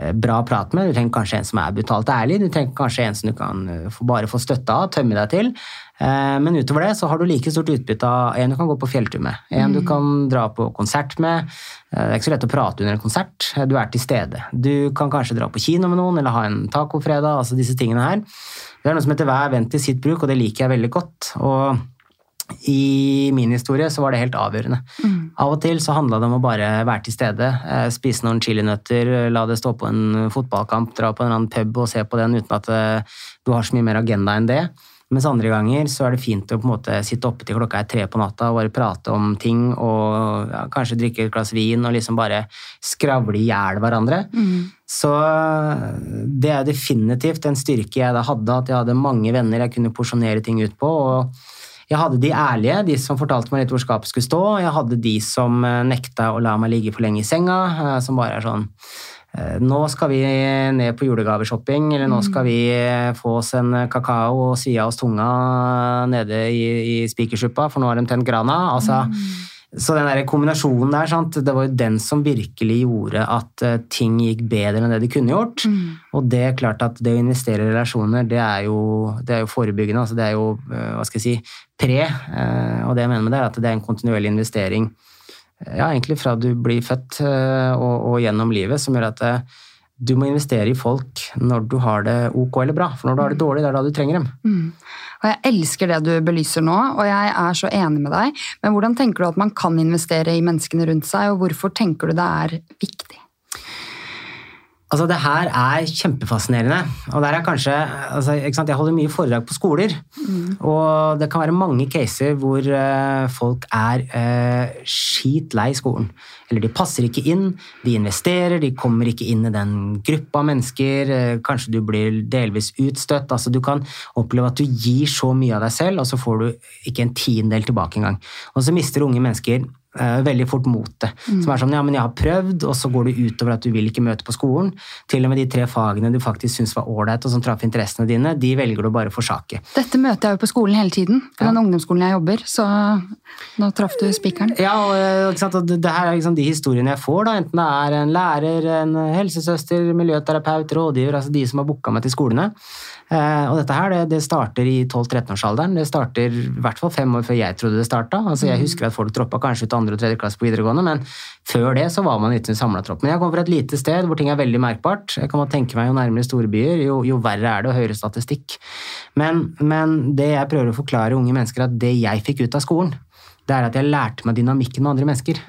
[SPEAKER 2] eh, bra prat med. Du trenger kanskje en som er brutalt ærlig. Du trenger kanskje en som du kan eh, bare få støtte av, tømme deg til. Eh, men utover det så har du like stort utbytte av en du kan gå på fjelltur med, en mm. du kan dra på konsert med. Det er ikke så lett å prate under en konsert. Du er til stede. Du kan kanskje dra på kino med noen eller ha en tacofredag. altså disse tingene her. Det er noe som heter hver venn til sitt bruk, og det liker jeg veldig godt. og i min historie så var det helt avgjørende. Mm. Av og til så handla det om å bare være til stede, eh, spise noen chilinøtter, la det stå på en fotballkamp, dra på en eller annen pub og se på den uten at eh, du har så mye mer agenda enn det. Mens andre ganger så er det fint å på en måte sitte oppe til klokka er tre på natta og bare prate om ting og ja, kanskje drikke et glass vin og liksom bare skravle i hjel hverandre. Mm. Så det er definitivt en styrke jeg da hadde, at jeg hadde mange venner jeg kunne porsjonere ting ut på. og jeg hadde de ærlige, de som fortalte meg litt hvor skapet skulle stå. Jeg hadde de som eh, nekta å la meg ligge for lenge i senga, eh, som bare er sånn eh, nå skal vi ned på julegaveshopping, eller nå skal vi få oss en kakao og svi av oss tunga nede i, i spikersuppa, for nå har de tent grana. Altså, mm så den der kombinasjonen der, sant? det var jo den som virkelig gjorde at uh, ting gikk bedre enn det de kunne gjort. Mm. Og det er klart at det å investere i relasjoner, det er jo, det er jo forebyggende. Altså det er jo, uh, hva skal jeg si, pre. Uh, og det jeg mener med det, er at det er en kontinuerlig investering ja, egentlig fra du blir født og, og, gjennom livet, som gjør at du må investere i folk når du har det ok eller bra. For når du har det dårlig, det er da du trenger dem. Mm.
[SPEAKER 1] Og Jeg elsker det du belyser nå, og jeg er så enig med deg. Men hvordan tenker du at man kan investere i menneskene rundt seg, og hvorfor tenker du det er viktig?
[SPEAKER 2] Altså, det her er kjempefascinerende. Og der er kanskje, altså, Jeg holder mye foredrag på skoler, mm. og det kan være mange caser hvor uh, folk er uh, skitlei skolen. Eller de passer ikke inn, de investerer, de kommer ikke inn i den gruppa mennesker. Uh, kanskje du blir delvis utstøtt. altså Du kan oppleve at du gir så mye av deg selv, og så får du ikke en tiendedel tilbake engang. Og så mister unge mennesker eh, veldig fort mot det. Som er sånn ja, men jeg har prøvd, og så går det utover at du vil ikke møte på skolen. Til og med de tre fagene du faktisk syns var ålreit, og som traff interessene dine, de velger du bare å forsake.
[SPEAKER 1] Dette møter jeg jo på skolen hele tiden, på den ungdomsskolen jeg jobber, så nå traff du spikeren.
[SPEAKER 2] Ja, og, eh, og det, det her er liksom de historiene jeg får, da, enten det er en lærer, en helsesøster, miljøterapeut, rådgiver, altså de som har booka meg til skolene. Eh, og dette her, det, det starter i 12-13-årsalderen. Det starter i hvert fall fem år før jeg trodde det starta. Altså, jeg husker at folk droppa kanskje ut andre og tredje klasse på videregående, men før det så var man ikke en samla tropp. Men jeg kommer fra et lite sted hvor ting er veldig merkbart. Jeg kan tenke meg Jo nærmere storbyer, jo, jo verre er det, og høyere statistikk. Men, men det jeg prøver å forklare unge mennesker, at det jeg fikk ut av skolen, det er at jeg lærte meg dynamikken med andre mennesker.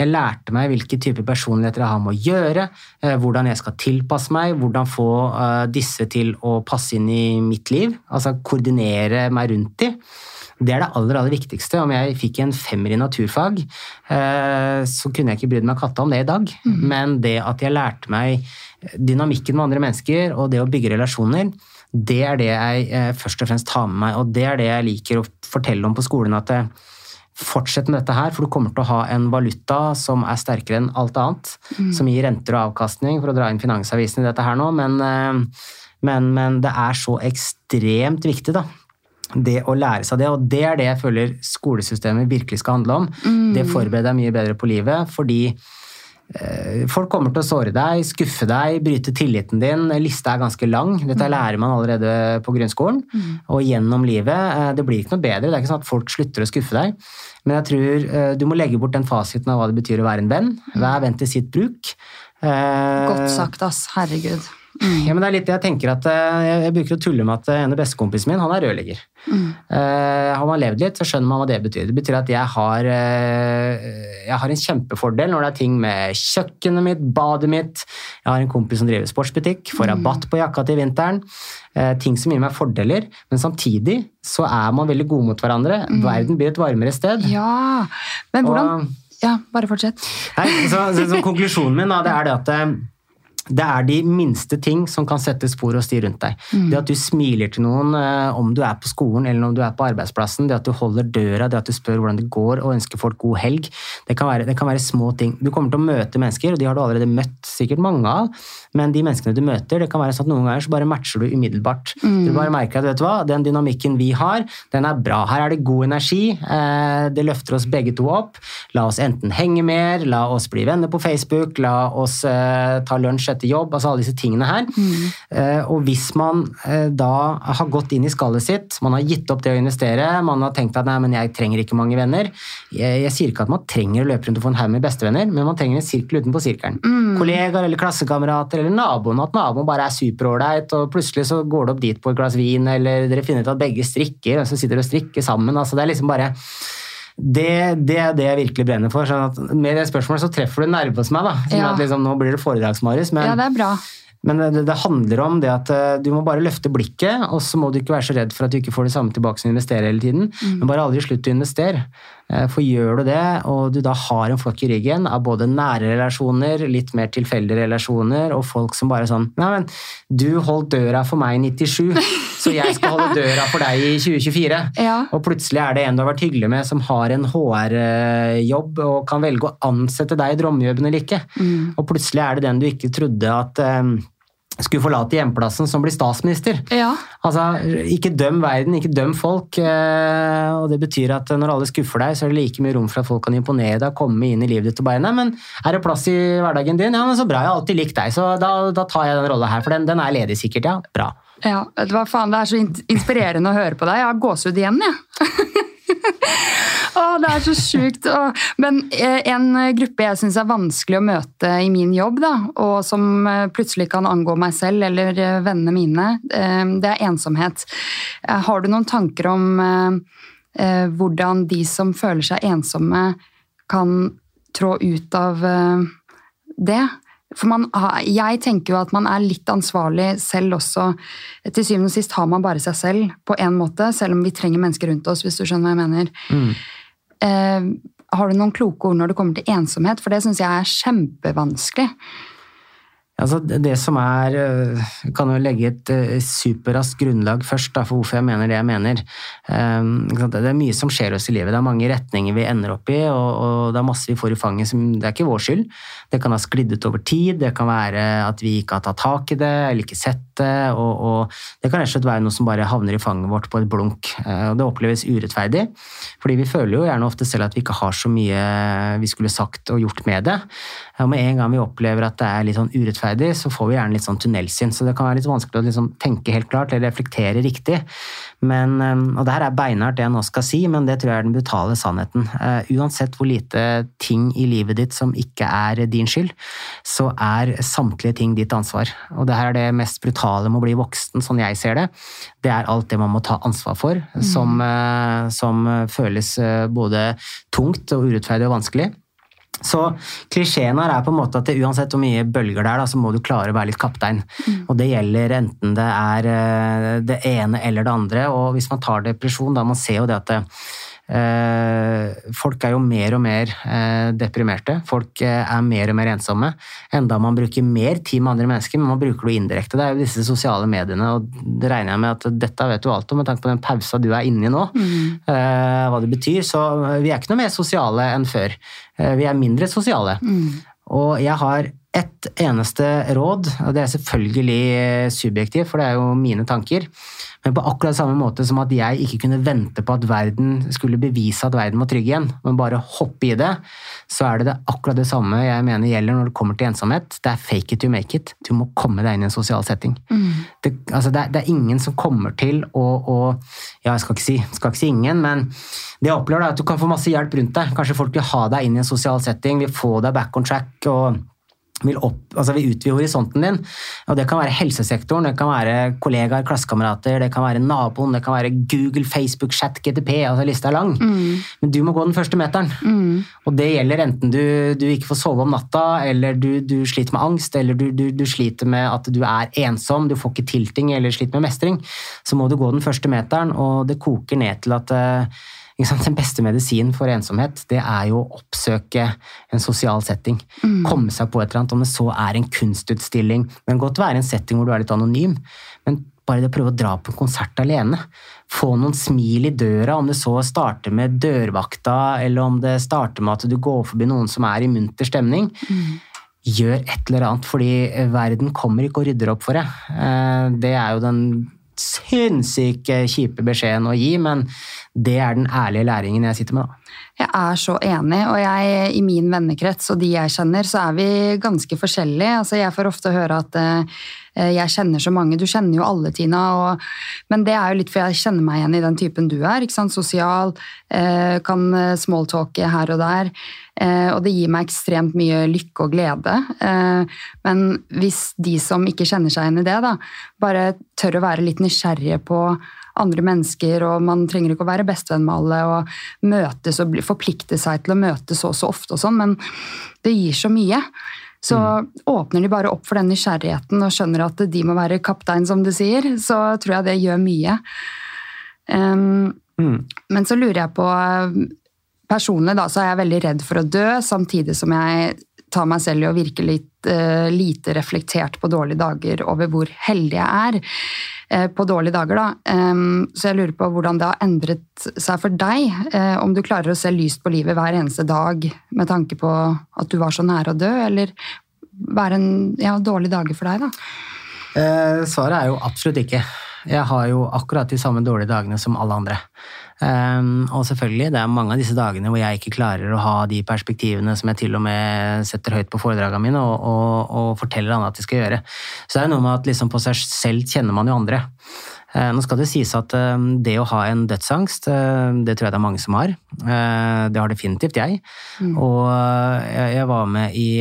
[SPEAKER 2] Jeg lærte meg hvilke typer personligheter jeg har med å gjøre, eh, hvordan jeg skal tilpasse meg, hvordan få eh, disse til å passe inn i mitt liv. Altså koordinere meg rundt de. Det er det aller aller viktigste. Om jeg fikk en femmer i naturfag, eh, så kunne jeg ikke brydd meg katta om det i dag. Men det at jeg lærte meg dynamikken med andre mennesker og det å bygge relasjoner, det er det jeg først og fremst tar med meg. Og det er det jeg liker å fortelle om på skolen. at Fortsett med dette her, for du kommer til å ha en valuta som er sterkere enn alt annet. Som gir renter og avkastning, for å dra inn Finansavisen i dette her nå. Men, eh, men, men det er så ekstremt viktig, da. Det å lære seg det, og det er det jeg føler skolesystemet virkelig skal handle om. Det forbereder deg mye bedre på livet, fordi Folk kommer til å såre deg, skuffe deg, bryte tilliten din. Lista er ganske lang. Dette lærer man allerede på grunnskolen og gjennom livet. Eh, Det blir ikke noe bedre. Det er ikke sånn at folk slutter å skuffe deg. Men jeg tror eh, du må legge bort den fasiten av hva det betyr å være en venn. Hver venn til sitt bruk. Eh,
[SPEAKER 1] Godt sagt, ass. Herregud.
[SPEAKER 2] Ja, men det er litt det jeg tenker at eh, jeg, bruker å tulle med at eh, en av bestekompisen min han er rørlegger. Eh, har man levd litt, så skjønner man hva det betyr. Det betyr at jeg har, eh, jeg har en kjempefordel når det er ting med kjøkkenet mitt, badet mitt. Jeg har en kompis som driver sportsbutikk, får rabatt på jakka til vinteren. Eh, ting som gir meg fordeler, men samtidig så er man veldig gode mot hverandre. Verden blir et varmere sted.
[SPEAKER 1] Ja, men hvordan
[SPEAKER 2] Og-
[SPEAKER 1] Ja, bare fortsett.
[SPEAKER 2] Nei, så, så, så konklusjonen min da, det er det at det er de minste ting som kan sette spor og de rundt deg. Det at du smiler til noen eh, om du er på skolen eller om du er på arbeidsplassen, det at du holder døra, det at du spør hvordan det går og ønsker folk god helg, det kan være, det kan være små ting. Du kommer til å møte mennesker, og de har du allerede møtt sikkert mange av, men de menneskene du møter, det kan være sånn at noen ganger så bare matcher du umiddelbart. Du bare merker at vet du hva, den dynamikken vi har, den er bra. Her er det god energi, eh, det løfter oss begge to opp. La oss enten henge mer, la oss bli venner på Facebook, la oss eh, ta lunsj etter jobb, altså alle disse tingene her. Mm. og hvis man eh, da har gått inn i skallet sitt, man har gitt opp det å investere, man har tenkt at nei, men jeg trenger ikke mange venner. Jeg, jeg sier ikke at man trenger å løpe rundt og få en haug med bestevenner, men man trenger en sirkel utenpå sirkelen. Kollegaer eller klassekamerater eller naboen, at naboen bare er superålreit, og plutselig så går det opp dit på et glass vin, eller dere finner ut at begge strikker, og så sitter dere og strikker sammen. altså Det er liksom bare det, det er det jeg virkelig brenner for. sånn Med det spørsmålet så treffer du nerve hos meg. da. Sånn
[SPEAKER 1] Ja.
[SPEAKER 2] at liksom, Nå blir det foredrags-Marius, men,
[SPEAKER 1] Ja, det er bra.
[SPEAKER 2] men det, det handler om det at eh, du må bare løfte blikket, og så må du ikke være så redd for at du ikke får det samme tilbake som du investerer hele tiden. Men bare aldri slutt å investere. Eh, For gjør du det, og du da har en flokk i ryggen av både nære relasjoner, litt mer tilfeldige relasjoner, og folk som bare sånn Nei, men du holdt døra for meg i 97, så jeg skal holde døra for deg i 2024.
[SPEAKER 1] Ja.
[SPEAKER 2] Og plutselig er det en du har vært hyggelig med, som har en HR-jobb og kan velge å ansette deg i drømmejobben eller ikke. Og plutselig er det den du ikke trodde at um, skulle forlate hjemplassen, som blir statsminister.
[SPEAKER 1] Ja.
[SPEAKER 2] Altså, Ikke døm verden, ikke døm folk. eh, og Det betyr at når alle skuffer deg, så er det like mye rom for at folk kan imponere deg, og komme inn i livet ditt og bare Nei, men er det plass i hverdagen din? Ja, men så bra, jeg har alltid likt deg, så da, da tar jeg den rolla her. For den, den er ledig sikkert, ja. Bra.
[SPEAKER 1] Ja, vet du hva faen, Det er så inspirerende å høre på deg. Jeg har gåsehud igjen, jeg. Åh, det er så sjukt. Men eh, en gruppe jeg syns er vanskelig å møte i min jobb, da, og som eh, plutselig kan angå meg selv eller eh, vennene mine, det er ensomhet. Har du noen tanker om hvordan de som føler seg ensomme, kan trå ut av det? For man jeg tenker jo at man er litt ansvarlig selv også. Til syvende og sist har man bare seg selv på en måte, selv om vi trenger mennesker rundt oss, hvis du skjønner hva jeg mener. Eh, har du noen kloke ord når det kommer til ensomhet? For det syns jeg er kjempevanskelig.
[SPEAKER 2] Altså, det som er Jeg kan jo legge et superraskt grunnlag først da, for hvorfor jeg mener det jeg mener. Det er mye som skjer oss i livet. Det er mange retninger vi ender opp i, og det er masse vi får i fanget som Det er ikke vår skyld. Det kan ha sklidd ut over tid, det kan være at vi ikke har tatt tak i det eller ikke sett det. Og, og det kan rett og slett være noe som bare havner i fanget vårt på et blunk. Og det oppleves urettferdig, fordi vi føler jo gjerne ofte selv at vi ikke har så mye vi skulle sagt og gjort med det. Og med en gang vi opplever at det er litt sånn urettferdig, så får vi gjerne litt sånn tunnelsyn. Så det kan være litt vanskelig å liksom tenke helt klart eller reflektere riktig. Men, ehm, og det her er beinhardt det jeg nå skal si, men det tror jeg er den brutale sannheten. Uh, uansett hvor lite ting i livet ditt som ikke er din skyld, så er samtlige ting ditt ansvar. Og det her er det mest brutale med å bli voksen, sånn jeg ser det. Det er alt det man må ta ansvar for, mm. som, uh, som føles uh, både tungt og urettferdig og vanskelig. Så klisjeen her er på en måte at det, uansett hvor mye bølger det er, da, så må du klare å være litt kaptein. Mm. Og det gjelder enten det er eh, det ene eller det andre. Og hvis man tar depresjon, da man ser jo det at det, Eh, folk er jo mer og mer eh, deprimerte. Folk eh, er mer og mer ensomme. Enda man bruker mer tid med andre mennesker, men man bruker det indirekte. Det er jo disse sosiale mediene, og det regner jeg med at dette vet du alt om med tanke på den pausa du er inne i nå. Mm. Hva det betyr. Så vi er ikke noe mer sosiale enn før. Vi er mindre sosiale. Mm. Og jeg har ett eneste råd, og det er selvfølgelig subjektivt, for det er jo mine tanker. Men på akkurat samme måte som at jeg ikke kunne vente på at verden skulle bevise at verden var trygg igjen, men bare hoppe i det, så er det, det akkurat det samme jeg mener gjelder når det kommer til ensomhet. Det er fake it to make it. Du må komme deg inn i en sosial setting. Mm. Det, altså det, det, er ingen som kommer til å, å Ja, jeg skal ikke, si, skal ikke si ingen, men det jeg opplever er at du kan få masse hjelp rundt deg. Kanskje folk vil ha deg inn i en sosial setting, vil få deg back on track. og vil, opp, altså vil utvide horisonten din. Og Det kan være helsesektoren, det kan være kollegaer, klassekamerater, det kan være naboen, det kan være Google, Facebook, chat, GTP. altså Lista er lang. Mm. Men du må gå den første meteren. Mm. Og det gjelder enten du, du, ikke får sove om natta, eller du, du sliter med angst, eller du, du, sliter med at du er ensom, du får ikke til ting, eller sliter med mestring. Så må du gå den første meteren, og det koker ned til at uh, den beste medisinen for ensomhet, det er jo å oppsøke en sosial setting. Mm. Komme seg på et eller annet, om det så er en kunstutstilling. Det kan godt være en setting hvor du er litt anonym, men bare det å prøve å dra på en konsert alene. Få noen smil i døra, om det så starter med dørvakta, eller om det starter med at du går forbi noen som er i munter stemning. Mm. Gjør et eller annet, fordi verden kommer ikke og rydder opp for deg. Eh, det er jo den sinnssykt kjipe beskjeden å gi, men det er den ærlige læringen jeg sitter med, da.
[SPEAKER 1] Jeg er så enig, og jeg, i min vennekrets og de jeg kjenner, så er vi ganske forskjellige. Altså, jeg får ofte høre at uh, jeg kjenner så mange. Du kjenner jo alle, Tina. Og, men det er jo litt fordi jeg kjenner meg igjen i den typen du er. Sosial, uh, kan smalltalke her og der. Og det gir meg ekstremt mye lykke og glede. men hvis de som ikke kjenner seg igjen i det, da, bare tør å være litt nysgjerrige på andre mennesker, og man trenger ikke å være bestevenn med alle og møtes og forplikte seg til å møtes så så ofte og sånn, men det gir så mye. Så mm. åpner de bare opp for den nysgjerrigheten og skjønner at de må være kaptein, som du sier, så tror jeg det gjør mye. Um, mm. Men så lurer jeg på Personlig da, så er jeg veldig redd for å dø, samtidig som jeg tar meg selv i å virke litt uh, lite reflektert på dårlige dager over hvor heldig jeg er. uh, på dårlige dager. Da. Så jeg lurer på hvordan det har endret seg for deg. uh, om du klarer å se lyst på livet hver eneste dag med tanke på at du var så nær å dø, eller være en ja, dårlig dager for deg, da?
[SPEAKER 2] Svaret er jo absolutt ikke. Jeg har jo akkurat de samme dårlige dagene som alle andre. Um, og selvfølgelig, det er mange av disse dagene hvor jeg ikke klarer å ha de perspektivene som jeg til og med setter høyt på foredragene mine og, og, og forteller andre at de skal gjøre. Så det er noe med at liksom på seg selv kjenner man jo andre. Eh, nå skal det sies at eh, det å ha en dødsangst, eh, det tror jeg det er mange som har. Det har definitivt jeg. Mm. Og jeg var med i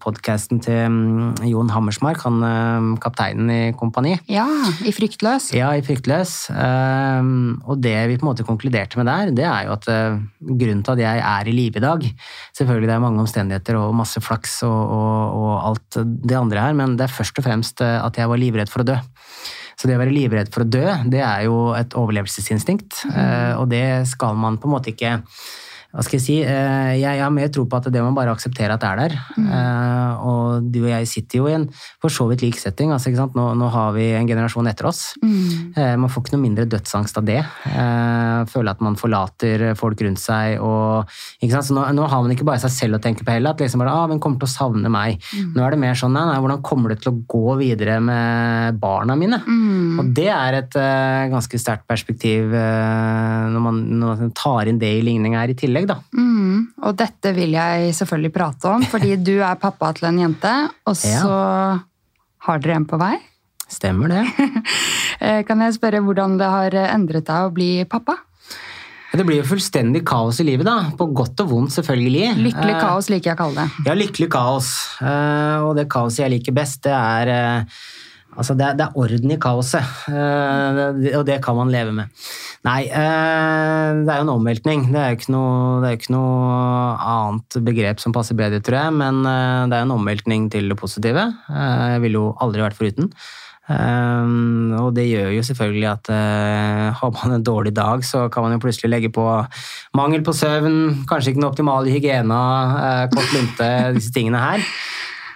[SPEAKER 2] podkasten til mm, Jon Hammersmark, han kapteinen i Kompani.
[SPEAKER 1] Ja, i Fryktløs.
[SPEAKER 2] Ja, i Fryktløs. Og det vi på en måte konkluderte med der, det er jo at grunnen til at jeg er i live i dag Selvfølgelig det er mange omstendigheter og masse flaks og, og, og alt det andre her, men det er først og fremst at jeg var livredd for å dø. Så det å være livredd for å dø, det er jo et overlevelsesinstinkt. Mm. Og det skal man på en måte ikke hva skal jeg si, eh, jeg, har mer tro på at det må bare akseptere at det er der. Mm. og du og jeg sitter jo i en for så vidt lik setting. Altså? Nå, nå har vi en generasjon etter oss. Mm. man får ikke noe mindre dødsangst av det. Eh, føle at man forlater folk rundt seg. Og? Så nå, nå har man ikke bare seg selv å tenke på heller, at liksom bare, ah, hvem kommer til å savne meg? Nå er det mer sånn, nei, nei, hvordan kommer det til å gå videre med barna mine? Og det er et eh, ganske sterkt perspektiv eh, når, man, når man tar inn det i ligninga her i tillegg. Da.
[SPEAKER 1] Mm, og dette vil jeg selvfølgelig prate om, fordi du er pappa til en jente, og så har dere en på vei.
[SPEAKER 2] Stemmer det.
[SPEAKER 1] Eh, Kan jeg spørre hvordan det har endret deg å bli pappa?
[SPEAKER 2] Det blir jo fullstendig kaos i livet, da. På godt og vondt, selvfølgelig.
[SPEAKER 1] Lykkelig
[SPEAKER 2] Eh,
[SPEAKER 1] kaos liker jeg å kalle det.
[SPEAKER 2] Ja, lykkelig kaos. Eh, og det kaoset jeg liker best, det er Altså, det er, det er orden i kaoset, eh, og det kan man leve med. Nei, eh, det er jo en omveltning. Det er jo ikke noe, ikke noe annet begrep som passer bedre, tror jeg, men eh, det er jo en omveltning til det positive. Jeg ville jo aldri vært foruten. Eh, og det gjør jo selvfølgelig at uh, har man en dårlig dag, så kan man jo plutselig legge på mangel på søvn, kanskje ikke den optimale hygiena, uh, kort lunte, disse tingene her.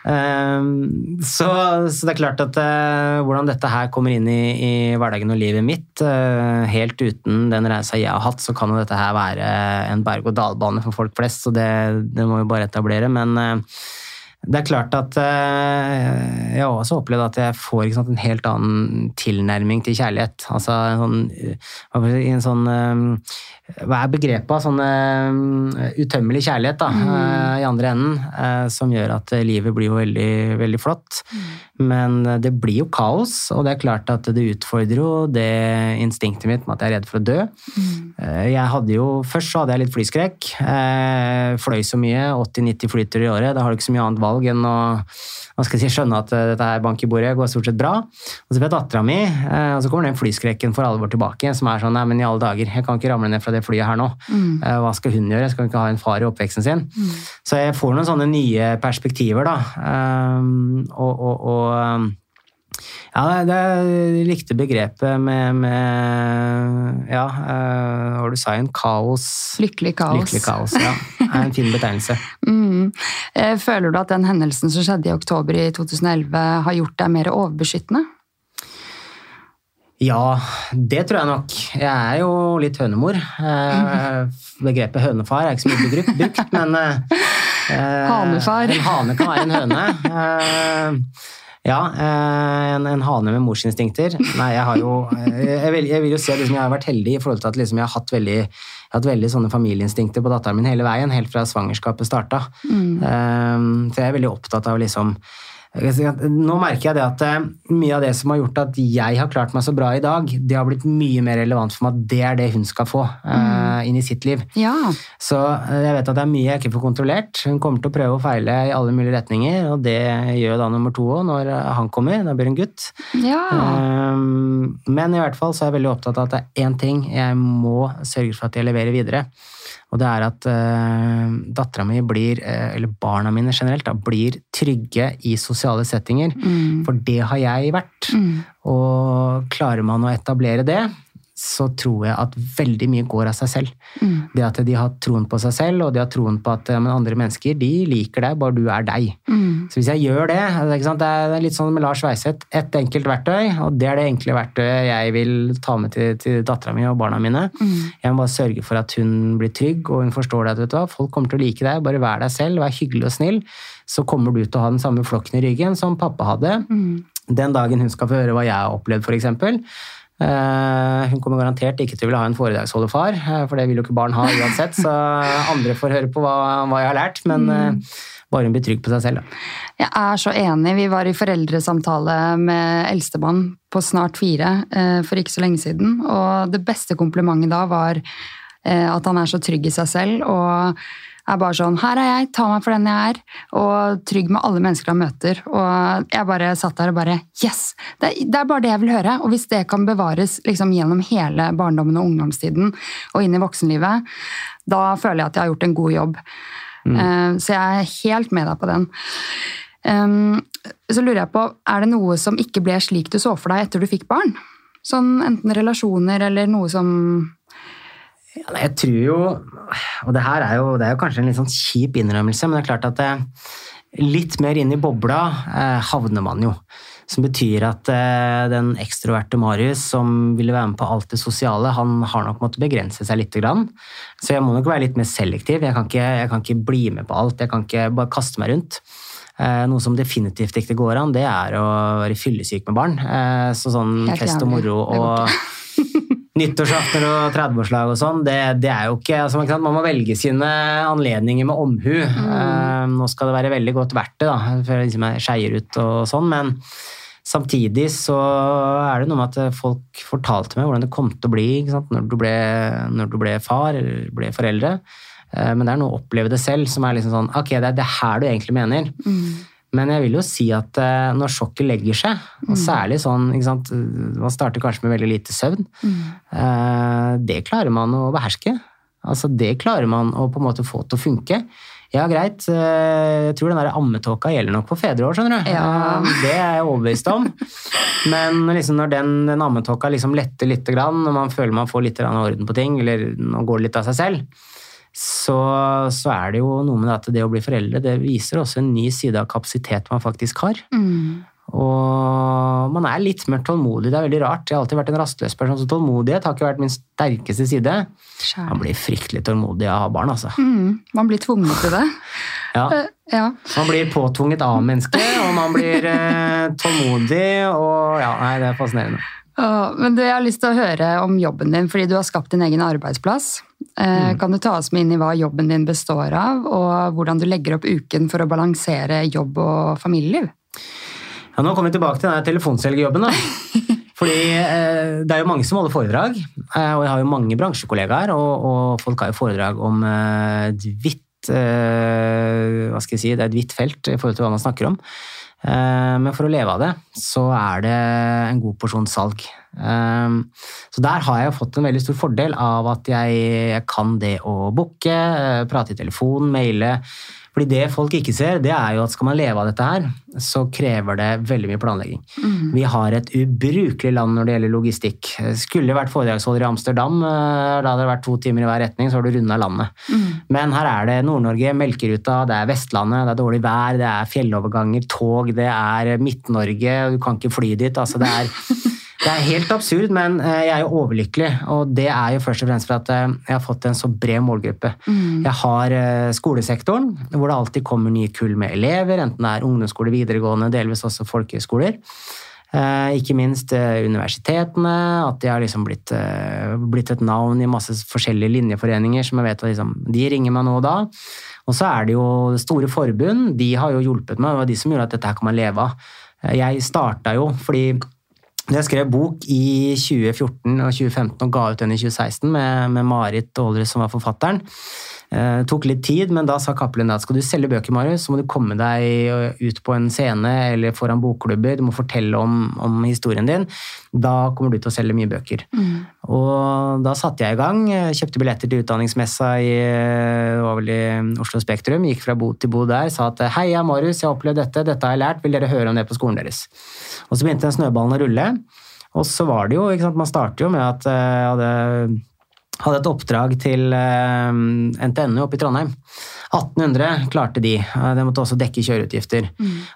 [SPEAKER 2] Ehm, så, så det er klart at eh, hvordan dette her kommer inn i, i hverdagen og livet mitt, eh, helt uten den reisa jeg har hatt, så kan jo dette her være en berg-og-dal-bane for folk flest, så det, det må vi bare etablere. Men eh, det er klart at jeg har også opplevd at jeg får sant, en helt annen tilnærming til kjærlighet. Altså en sånn, en sånn Hva er begrepet av sånn eh, utømmelig kjærlighet da, mm. i andre enden, eh, som gjør at eh, livet blir jo veldig, veldig flott. Men eh, det blir jo kaos, og det er klart at det utfordrer jo det instinktet mitt med at jeg er redd for å dø. Mm. Jeg hadde jo, Først så hadde jeg litt flyskrekk. Eh, Fløy så mye, 80-90 flyturer i året. Da har du ikke så mye annet valg enn å hva skal jeg si, skjønne at eh, dette her bank i bordet går stort sett bra. Og så ble dattera mi, eh, og så kommer den flyskrekken for alvor tilbake. Som er sånn nei, men i alle dager, jeg kan ikke ramle ned fra det flyet her nå. Mm. Hva skal hun gjøre? Skal hun ikke ha en far i oppveksten sin? Så jeg får noen sånne nye perspektiver, da. Um, og, og, og um, ja, det jeg likte begrepet med, med Ja, uh, var det du sa en Kaos.
[SPEAKER 1] Lykkelig kaos.
[SPEAKER 2] Lykkelig kaos, ja. Det er en fin betegnelse.
[SPEAKER 1] Mm. Eh, Føler du at den hendelsen som skjedde i oktober i 2011 har gjort deg mer overbeskyttende?
[SPEAKER 2] Ja, det tror jeg nok. Jeg er jo litt hønemor. Eh, Begrepet hønefar er ikke så mye brukt, men eh, eh,
[SPEAKER 1] Hanefar.
[SPEAKER 2] En hane kan være en høne. Eh, ja, en, en hane med morsinstinkter. Nei, jeg har jo Jeg vil, jeg vil jo si at liksom jeg har vært heldig i forhold til at liksom jeg har hatt veldig, jeg har hatt veldig sånne familieinstinkter på datteren min hele veien, helt fra svangerskapet starta. Eh, så jeg er veldig opptatt av liksom nå merker jeg det at eh, mye av det som har gjort at jeg har klart meg så bra i dag, det har blitt mye mer relevant for meg at det er det hun skal få eh, inn i sitt liv.
[SPEAKER 1] Ja.
[SPEAKER 2] Så eh, jeg vet at det er mye jeg ikke får kontrollert. Hun kommer til å prøve og feile i alle mulige retninger, og det gjør da nummer to òg når han kommer. Da blir hun gutt.
[SPEAKER 1] ja.
[SPEAKER 2] Um, Men i hvert fall så er jeg veldig opptatt av at det er én ting jeg må sørge for at jeg leverer videre. Og det er at eh, dattera mi blir, eh, eller barna mine generelt, da, blir trygge i sosiale settinger. For det har jeg vært. Og klarer man å etablere det, så tror jeg at veldig mye går av seg selv. Det at de har troen på seg selv, og de har troen på at andre mennesker de liker deg, bare du er deg. Så hvis jeg gjør det ikke sant? Det er litt sånn med Lars Weiseth, ett enkelt verktøy, og det er det enkle verktøyet jeg vil ta med til, til dattera mi og barna mine. Jeg må bare sørge for at hun blir trygg, og hun forstår det at vet du hva, folk kommer til å like deg, bare vær deg selv, vær hyggelig og snill, så kommer du til å ha den samme flokken i ryggen som pappa hadde. Den dagen hun skal få høre hva jeg har opplevd, for eksempel, Eh, hun kommer garantert ikke til å ville ha en foredragsholderfar, eh, for det vil jo ikke barn ha uansett. Så andre får høre på hva, hva jeg har lært, men mm. bare hun blir trygg på seg selv. Da.
[SPEAKER 1] Jeg er så enig. Vi var i foreldresamtale med eldstemann på snart fire eh, for ikke så lenge siden, og det beste komplimentet da var eh, at han er så trygg i seg selv og er bare sånn Her er jeg, ta meg for den jeg er, og trygg med alle mennesker han møter. Og jeg bare satt der og bare Yes! Det, det er bare det jeg vil høre. Og hvis det kan bevares liksom, gjennom hele barndommen og ungdomstiden og inn i voksenlivet, da føler jeg at jeg har gjort en god jobb. Eh, Så jeg er helt med deg på den. Um, så lurer jeg på, er det noe som ikke ble slik du så for deg etter du fikk barn? Sånn enten relasjoner eller noe som
[SPEAKER 2] Ja, jeg tror jo Og det her er jo, det er jo kanskje en litt sånn kjip innrømmelse, men det er klart at det, litt mer inn i bobla eh, havner man jo. Som betyr at eh, den ekstroverte Marius som ville være med på alt det sosiale, han har nok måttet begrense seg litt. Grann. Så jeg må nok være litt mer selektiv. Jeg kan, ikke, jeg kan ikke bli med på alt. Jeg kan ikke bare kaste meg rundt. Eh, noe som definitivt ikke går an, det er å være fyllesyk med barn. Eh, så sånn fest og moro og nyttårsaftener og 30-årslag og sånn, det, det er jo ikke altså, ikke? Man må velge sine anledninger med omhu. Eh, nå skal det være veldig godt verdt det, da, før jeg liksom skeier ut og sånn, men samtidig så er det noe med at folk fortalte meg hvordan det kom til å bli? Når, du ble, når du ble far eller ble foreldre. Eh, men det er noe å oppleve det selv som er liksom sånn Ok, det er det her du egentlig mener. Men jeg vil jo si at eh, når sjokket legger seg, og særlig sånn Man starter kanskje med veldig lite søvn. Mm. Det klarer man å beherske. Altså Det klarer man å på en måte få til å funke. Ja, greit. eh, Jeg tror den der ammetåka gjelder nok på fedreår, skjønner du.
[SPEAKER 1] Ja.
[SPEAKER 2] Eh, Det er jeg overbevist om. Men liksom når den, den ammetåka liksom letter litt, og man føler man får litt orden på ting, eller nå går det litt av seg selv, så, så er det jo noe med at det å bli foreldre det viser også en ny side av kapasitet man faktisk har.
[SPEAKER 1] Mm.
[SPEAKER 2] Og man er litt mer tålmodig. Det er veldig rart. Jeg har alltid vært en rastløs person, så tålmodighet har ikke vært min sterkeste side.
[SPEAKER 1] Skjær.
[SPEAKER 2] Man blir fryktelig tålmodig av å ha barn, altså.
[SPEAKER 1] Mm. Man blir tvunget til det.
[SPEAKER 2] Ja.
[SPEAKER 1] Eh, Ja.
[SPEAKER 2] Man blir påtvunget av mennesket, og man blir eh, tålmodig, og ja, nei, det er fascinerende.
[SPEAKER 1] Men du, jeg har lyst til å høre om jobben din, fordi du har skapt din egen arbeidsplass. Mm. Kan du ta oss med inn i hva jobben din består av, og hvordan du legger opp uken for å balansere jobb og familieliv?
[SPEAKER 2] Ja, nå kommer vi tilbake til den telefonselgerjobben. Fordi eh, Det er jo mange som holder foredrag, eh, og jeg har jo mange bransjekollegaer. Og, og folk har jo foredrag om eh, et vidt eh, hva skal jeg si, Det er et hvitt felt i forhold til hva man snakker om. Eh, men for å leve av det, så er det en god porsjon salg. Eh, så der har jeg fått en veldig stor fordel av at jeg, kan det å booke, eh, prate i telefon, maile. Fordi det folk ikke ser, det er jo at skal man leve av dette her, så krever det veldig mye planlegging. Vi har et ubrukelig land når det gjelder logistikk. Skulle vært foredragsholder i Amsterdam, eh, da hadde det vært to timer i hver retning, så har du runda landet. Men her er det Nord-Norge, Melkeruta, det er Vestlandet, det er dårlig vær, det er fjelloverganger, tog, det er Midt-Norge, du kan ikke fly dit. Altså det er det er helt absurd, men eh, jeg er jo overlykkelig. Og det er jo først og fremst for at eh, jeg har fått en så bred målgruppe. Jeg har eh, skolesektoren, hvor det alltid kommer nye kull med elever, enten det er ungdomsskole, videregående, delvis også folkehøyskoler. Eh, Ikke minst universitetene, at de har liksom blitt, blitt et navn i masse forskjellige linjeforeninger som jeg vet at liksom, de ringer meg nå og da. Og så er det jo store forbund, de har jo hjulpet meg, det var de som gjorde at dette her kan man leve av. Jeg starta jo fordi jeg skrev bok i 2014 og 2015 og ga ut den i 2016 med, med Marit Aalrud som var forfatteren. Eh, Det tok litt tid, men da sa Cappelen at skal du selge bøker, Marius, så må du komme deg ut på en scene eller foran bokklubber. Du må fortelle om, om historien din. Da kommer du til å selge mye bøker. Og da satte jeg i gang. Kjøpte billetter til utdanningsmessa i, vel i Oslo Spektrum. Gikk fra bod til bod der. Sa at hei, jeg er Marius, jeg har opplevd dette, dette har jeg lært. Vil dere høre om det på skolen deres? Og så begynte den snøballen å rulle. Og så var det jo, ikke sant, man starter jo med at eh, jeg hadde hadde et oppdrag til eh, NTNU oppe i Trondheim. 1800 klarte de. De måtte også dekke kjøreutgifter.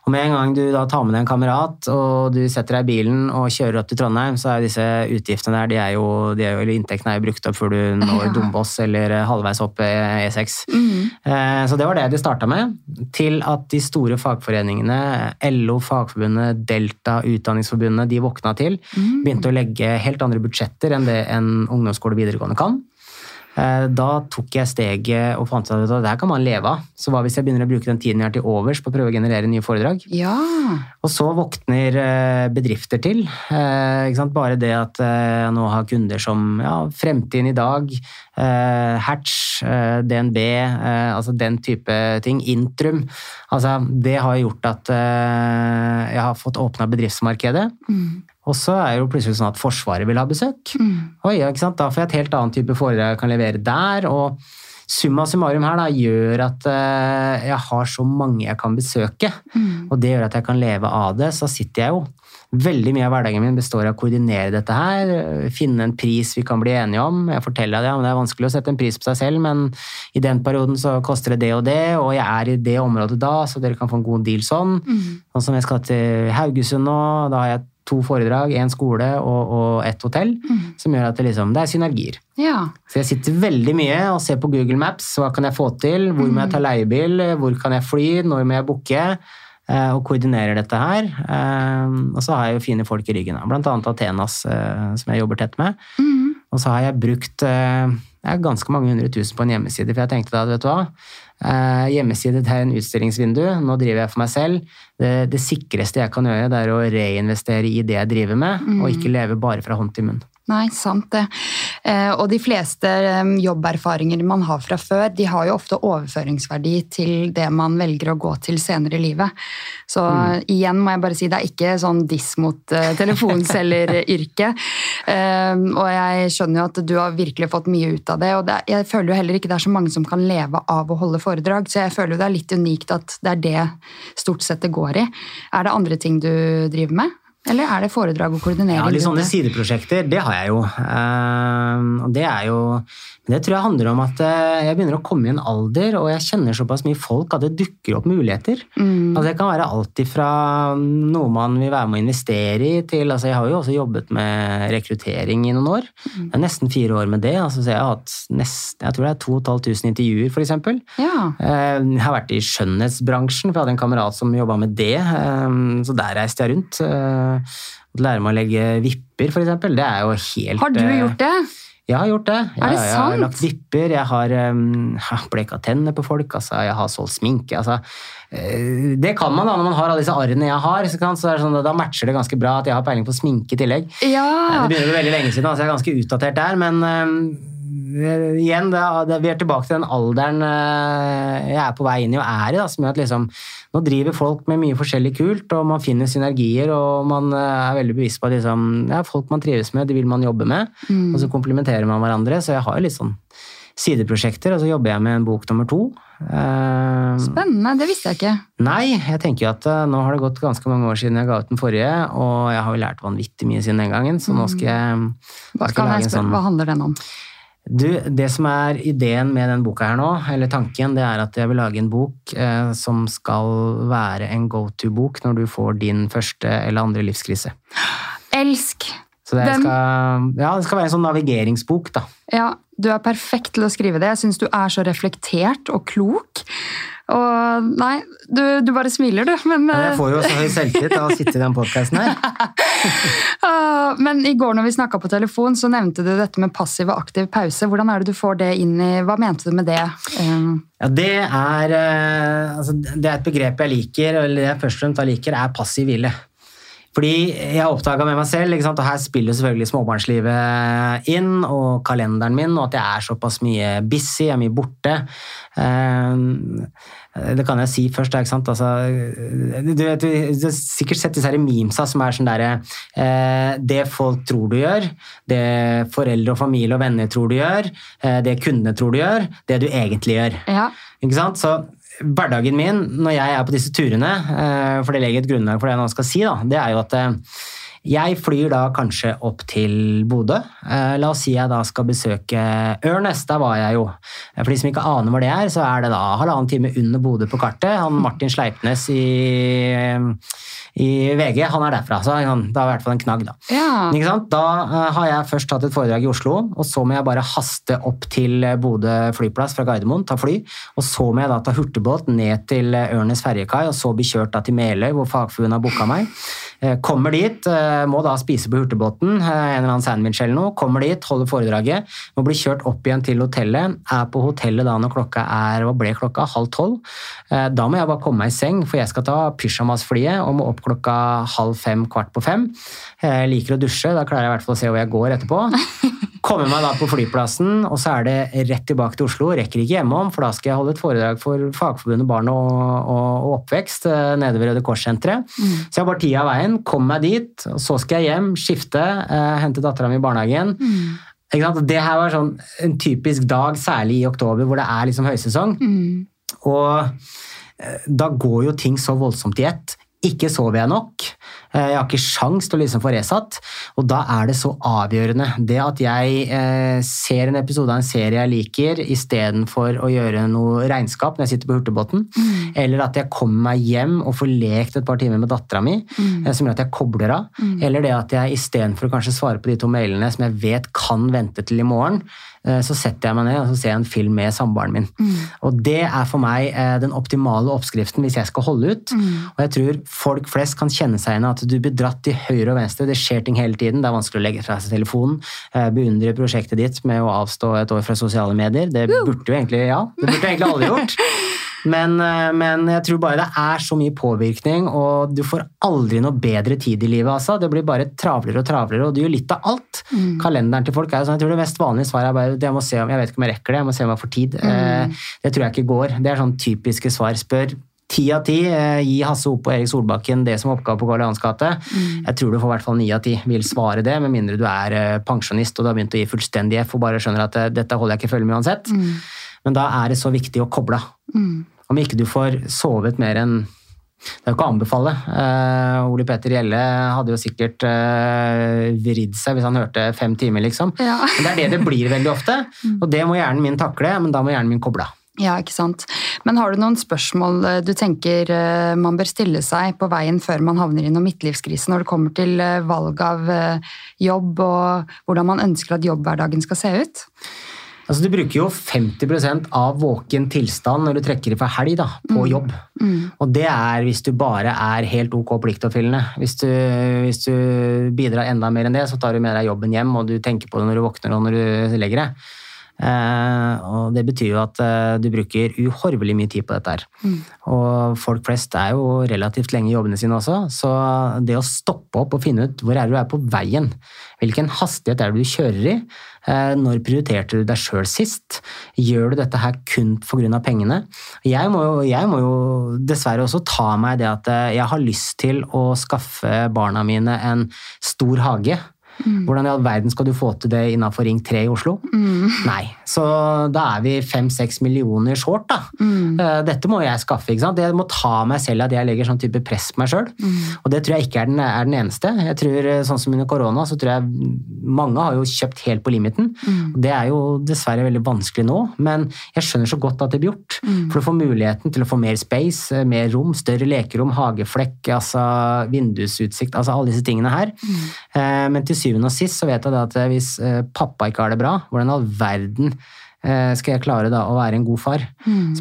[SPEAKER 2] Og med en gang du da tar med deg en kamerat og du setter deg i bilen og kjører opp til Trondheim, så er disse utgiftene der, de er jo, de er jo, eller inntektene er jo brukt opp før du når
[SPEAKER 1] Ja.
[SPEAKER 2] Dombås eller halvveis opp E6. Eh, Så det var det de starta med. Til at de store fagforeningene, LO, Fagforbundet, Delta, Utdanningsforbundet, de våkna til. Begynte å legge helt andre budsjetter enn det en ungdomsskole videregående kan. Eh, Da tok jeg steget og fant ut at det her kan man leve av. Så hva hvis jeg begynner å bruke den tiden jeg har til overs på å prøve å generere nye foredrag?
[SPEAKER 1] Ja.
[SPEAKER 2] Og så våkner eh, bedrifter til. Eh? Bare det at jeg nå har kunder som ja, Fremtiden i dag, Hatch, DNB, altså den type ting. Intrum. Altså, det har gjort at jeg har fått åpna bedriftsmarkedet. Og så er det jo plutselig sånn at Forsvaret vil ha besøk. Oi, ikke sant? Da får jeg et helt annet type foredrag jeg kan levere der. og summa summarum her da, gjør at uh, jeg har så mange jeg kan besøke. Og det gjør at jeg kan leve av det. Så sitter jeg jo Veldig mye av hverdagen min består av å koordinere dette her. Finne en pris vi kan bli enige om. Jeg forteller det, ja, det er vanskelig å sette en pris på seg selv, men i den perioden så koster det det og det, og jeg er i det området da, så dere kan få en god deal sånn. Sånn som jeg skal til Haugesund nå, da har jeg to foredrag, én skole og, og ett hotell, som gjør at det, liksom, det er synergier.
[SPEAKER 1] Ja.
[SPEAKER 2] Så jeg sitter veldig mye og ser på Google Maps. Hva kan jeg få til? Hvor må jeg ta leiebil? Hvor kan jeg fly? Når må jeg booke? Eh, Og koordinerer dette her. Eh, Og så har jeg jo fine folk i ryggen, blant annet Athenas, eh, som jeg jobber tett med. Og så har jeg brukt jeg ganske mange hundre tusen på en hjemmeside, for jeg tenkte da, vet du hva eh, Hjemmeside er en utstillingsvindu, nå driver jeg for meg selv. Det, det sikreste jeg kan gjøre, det er å reinvestere i det jeg driver med, og ikke leve bare fra hånd til munn.
[SPEAKER 1] Nei, sant det. Eh, og de fleste eh, jobberfaringer man har fra før, de har jo ofte overføringsverdi til det man velger å gå til senere i livet. Så igjen må jeg bare si, det er ikke sånn diss mot uh, telefonselgeryrket. Eh, og jeg skjønner jo at du har virkelig fått mye ut av det, og det jeg føler jo heller ikke det er så mange som kan leve av å holde foredrag, så jeg føler jo det er litt unikt at det er det stort sett det går i. Er det andre ting du driver med? Eller er det foredrag og koordinering?
[SPEAKER 2] Ja, litt sånne sideprosjekter, det har jeg jo. Eh, og det er jo men det tror jeg handler om at eh, jeg begynner å komme i en alder, og jeg kjenner såpass mye folk at det dukker opp muligheter.
[SPEAKER 1] Mm.
[SPEAKER 2] Altså, det kan være alt ifra noe man vil være med å investere i, til altså, Jeg har jo også jobbet med rekruttering i noen år.
[SPEAKER 1] Mm.
[SPEAKER 2] Det er nesten fire år med det. Altså, så jeg har hatt nest, jeg tror det er 2500 intervjuer, f.eks.
[SPEAKER 1] Ja.
[SPEAKER 2] Eh, Jeg har vært i skjønnhetsbransjen, for jeg hadde en kamerat som jobba med det. eh, Så der reiste jeg rundt. Eh, Lære meg å legge vipper, f.eks. Det er jo helt
[SPEAKER 1] Har du
[SPEAKER 2] eh,
[SPEAKER 1] gjort det?
[SPEAKER 2] Jeg har gjort det.
[SPEAKER 1] Er det
[SPEAKER 2] sant? jeg har lagt vipper, jeg har um, bleka tenner på folk, altså, jeg har solgt sminke. Altså, eh, det kan man da når man har alle disse arrene jeg har. Så, kan, så sånn, da matcher det ganske bra at jeg har peiling på sminke i tillegg.
[SPEAKER 1] Ja.
[SPEAKER 2] Det begynner å bli veldig lenge siden, altså jeg er ganske utdatert der, men eh, igjen, det, vi er tilbake til den alderen eh, jeg er på vei inn i og er i, da, som gjør at liksom, nå driver folk med mye forskjellig kult, og man finner synergier, og man eh, er veldig bevisst på at liksom, ja, folk man trives med, det vil man jobbe med, og så komplementerer man hverandre, så jeg har jo litt sånn sideprosjekter, og så jobber jeg med en bok nummer to. Eh,
[SPEAKER 1] Spennende, det visste jeg ikke.
[SPEAKER 2] Nei, jeg tenker jo at nå har det gått ganske mange år siden jeg ga ut den forrige, og jeg har jo lært vanvittig mye siden den gangen, så nå skal jeg, skal
[SPEAKER 1] jeg
[SPEAKER 2] sånn
[SPEAKER 1] hva handler den om?
[SPEAKER 2] Du, Det som er ideen med den boka her nå, eller tanken, det er at jeg vil lage en bok eh, som skal være en go to-bok når du får din første eller andre livskrise.
[SPEAKER 1] Elsk!
[SPEAKER 2] Så det
[SPEAKER 1] Den-
[SPEAKER 2] skal, ja, det skal være en sånn navigeringsbok, da.
[SPEAKER 1] Ja, du er perfekt til å skrive det. Jeg syns du er så reflektert og klok. Og nei, du, du bare smiler, du. Men,
[SPEAKER 2] ja, jeg får jo så høy selvtillit av å sitte i den podkasten her.
[SPEAKER 1] ah, men i går når vi snakka på telefon, så nevnte du dette med passiv og aktiv pause. Hvordan er det du får det inn i Hva mente du med det? Eh,
[SPEAKER 2] Ja, det er, eh, altså, det er et begrep jeg liker, eller det jeg først og fremst liker, er passiv hvile. Fordi jeg oppdaga med meg selv, og her spiller selvfølgelig småbarnslivet inn, og kalenderen min, og at jeg er såpass mye busy, jeg er mye borte. Eh, Det kan jeg si først. Ikke sant? Altså, du, vet, du har sikkert sett disse her memesa som er sånn derre eh, Det folk tror du gjør, det foreldre og familie og venner tror du gjør, eh, det kundene tror du gjør, det du egentlig gjør.
[SPEAKER 1] ja.
[SPEAKER 2] Ikke sant? Så hverdagen min når jeg er på disse turene, eh, for det legger et grunnlag for det jeg nå skal si, da, det er jo at eh, jeg flyr da kanskje opp til Bodø. Eh, La oss si jeg da skal besøke Ørnes. Der var jeg jo. Eh, For de som ikke aner hvor det er, så er det da halvannen time under Bodø på kartet. Han Martin Sleipnes i, i VG, han er derfra. Så han, det er i hvert fall en knagg, da.
[SPEAKER 1] ja.
[SPEAKER 2] Da eh, har jeg først tatt et foredrag i Oslo, og så må jeg bare haste opp til eh, Bodø flyplass fra Gardermoen, ta fly, og så må jeg da ta hurtigbåt ned til eh, Ørnes ferjekai, og så bli kjørt da til Meløy, hvor fagforbundet har booka meg. Eh, Kommer dit, eh, må da spise på hurtigbåten, eh, en eller annen sandwich eller noe, kommer dit, holder foredraget, må bli kjørt opp igjen til hotellet, er på hotellet da når klokka er, hva ble klokka, halv tolv. Da må jeg bare komme meg i seng, for jeg skal ta pysjamasflyet og må opp klokka halv fem, kvart på fem. Jeg liker å dusje, da klarer jeg i hvert fall å se hvor jeg går etterpå. Kommer meg da på flyplassen, og så er det rett tilbake til Oslo. Rekker ikke hjemom, for da skal jeg holde et foredrag for Fagforbundet barn og, og, og oppvekst eh, nede ved Røde Kors-senteret. Så jeg har bare tida av veien, kommer meg dit, og så skal jeg hjem, skifte, eh, hente dattera mi i barnehagen. Sant? Det her var sånn en typisk dag, særlig i oktober, hvor det er liksom høysesong. Og eh, da går jo ting så voldsomt i ett. Ikke sover jeg nok. Eh, Jeg har ikke sjans til å liksom få resatt. Og da er det så avgjørende. Det at jeg eh, ser en episode av en serie jeg liker, istedenfor å gjøre noe regnskap når jeg sitter på Hurtigbåten, eller at jeg kommer meg hjem og får lekt et par timer med dattera mi, mm. som gjør at jeg kobler av, eller det at jeg istedenfor å kanskje svare på de to mailene som jeg vet kan vente til i morgen, eh, så setter jeg meg ned og så ser en film med samboeren min. Og det er for meg eh, den optimale oppskriften hvis jeg skal holde ut. Og jeg tror folk flest kan kjenne seg igjen i at du blir dratt til høyre og venstre. Det skjer ting hele tiden. Det er vanskelig å legge fra seg telefonen. eh, Beundre prosjektet ditt med å avstå et år fra sosiale medier. Det burde jo egentlig ja, det burde egentlig alle gjort. Men, eh, men jeg tror bare det er så mye påvirkning, og du får aldri noe bedre tid i livet. Altså. Det blir bare travlere og travlere, og du gjør litt av alt. Kalenderen til folk er jo sånn, jeg tror det mest vanlige svaret er bare jeg, må se om, jeg vet ikke om jeg rekker det, jeg må se om jeg får tid. Eh, Det tror jeg ikke går. Det er sånn typiske svar. Spør ti av ti. eh, Gi Hasse Opp og Erik Solbakken det som oppgave på Karl Johans gate. Jeg tror du får i hvert fall ni av ti vil svare det, med mindre du er eh, pensjonist og du har begynt å gi fullstendig F og bare skjønner at eh, dette holder jeg ikke følge med uansett. Men da er det så viktig å koble av. Om ikke du får sovet mer enn det er jo ikke å anbefale. Uh, Ole Petter Gjelle hadde jo sikkert uh, vridd seg hvis han hørte fem timer, liksom.
[SPEAKER 1] Ja.
[SPEAKER 2] Men det er det det blir veldig ofte, og det må hjernen min takle, men da må hjernen min koble av.
[SPEAKER 1] Ja, ikke sant. Men har du noen spørsmål eh, du tenker eh, man bør stille seg på veien før man havner i noen midtlivskrise når det kommer til eh, valg av jobb og hvordan man ønsker at jobbhverdagen skal se ut?
[SPEAKER 2] Altså, du bruker jo 50% av våken tilstand når du trekker fra helg da, på jobb. Og det er hvis du bare er helt ok pliktoppfyllende. Hvis du, hvis du bidrar enda mer enn det, så tar du med deg jobben hjem, og du tenker på det når du våkner og når du legger deg. Eh, og det betyr jo at eh, du bruker uhorvelig mye tid på dette her. Og folk flest er jo relativt lenge i jobbene sine også, så det å stoppe opp og finne ut hvor er du er på veien, hvilken hastighet er det du kjører i, eh, når prioriterte du deg sjøl sist, gjør du dette her kun pga. pengene? Jeg må, jo, jeg må jo dessverre også ta meg det at jeg har lyst til å skaffe barna mine en stor hage. Hvordan i all verden skal du få til det innenfor Ring 3 i Oslo? Nei. Så da er vi fem-seks millioner short, da. Mm. Dette må jeg skaffe. ikke sant? Jeg må ta meg selv at jeg legger sånn type press på meg sjøl. Og det tror jeg ikke er den, er den eneste. Jeg tror, eh, sånn som under korona, så tror jeg mange har jo kjøpt helt på limiten. Og det er jo dessverre veldig vanskelig nå, men jeg skjønner så godt at det blir gjort. For du får muligheten til å få mer space, eh, mer rom, større lekerom, hageflekk, altså vindusutsikt, altså alle disse tingene her. Eh, Men til syvende og sist så vet jeg da at hvis eh, pappa ikke har det bra, hvordan i all verden eh, skal jeg klare da å være en god far?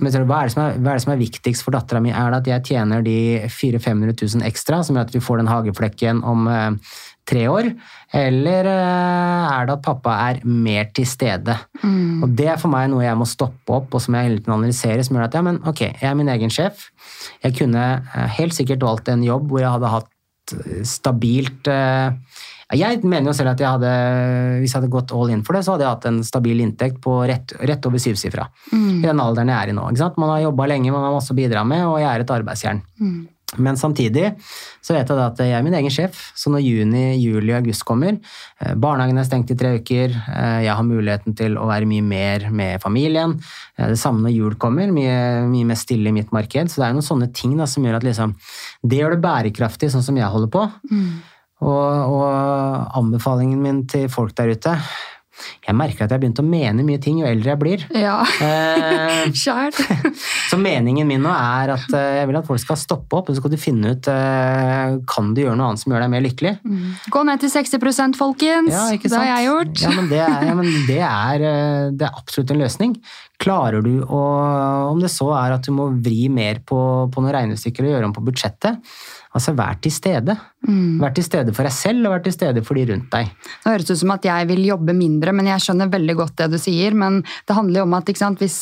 [SPEAKER 2] Jeg tror, hva, er det som er, hva er det som er viktigst for dattera mi? Er det at jeg tjener de 400 500 000 ekstra, som gjør at vi får den hageflekken om eh, tre år? Eller eh, er det at pappa er mer til stede? Og det er for meg noe jeg må stoppe opp, og som jeg hele tiden analyserer, som gjør at ja, men ok, jeg er min egen sjef. Jeg kunne eh, helt sikkert valgt en jobb hvor jeg hadde hatt stabilt eh, jeg mener jo selv at jeg hadde, hvis jeg hadde gått all in for det, så hadde jeg hatt en stabil inntekt på rett, rett over syvsifra. I den alderen jeg er i nå. Man har jobba lenge, man har masse å bidra med, og jeg er et arbeidsjern. Men samtidig så vet jeg at jeg er min egen sjef, så når juni, juli, august kommer eh, Barnehagen er stengt i tre uker, eh, jeg har muligheten til å være mye mer med familien. eh, Det samme når jul kommer, mye, mye mer stille i mitt marked. Så det er noen sånne ting da, som gjør at liksom, det gjør det bærekraftig, sånn som jeg holder på. Og, og anbefalingen min til folk der ute Jeg merker at jeg har begynt å mene mye ting jo eldre jeg blir.
[SPEAKER 1] Ja,
[SPEAKER 2] Eh,
[SPEAKER 1] sjæl.
[SPEAKER 2] så meningen min nå er at eh, jeg vil at folk skal stoppe opp, og så skal du finne ut eh, kan du gjøre noe annet som gjør deg mer lykkelig.
[SPEAKER 1] Gå ned til 60% folkens.
[SPEAKER 2] Ja, ikke
[SPEAKER 1] det har jeg gjort.
[SPEAKER 2] Ja, men det er, ja, men det er, det er absolutt en løsning. Klarer du å Om det så er at du må vri mer på, på noen regnestykker og gjøre om på budsjettet, altså vær til stede. Vær til stede for deg selv, og vær til stede for de rundt deg.
[SPEAKER 1] Det høres ut som at jeg vil jobbe mindre, men jeg skjønner veldig godt det du sier. Men det handler jo om at ikke sant, hvis,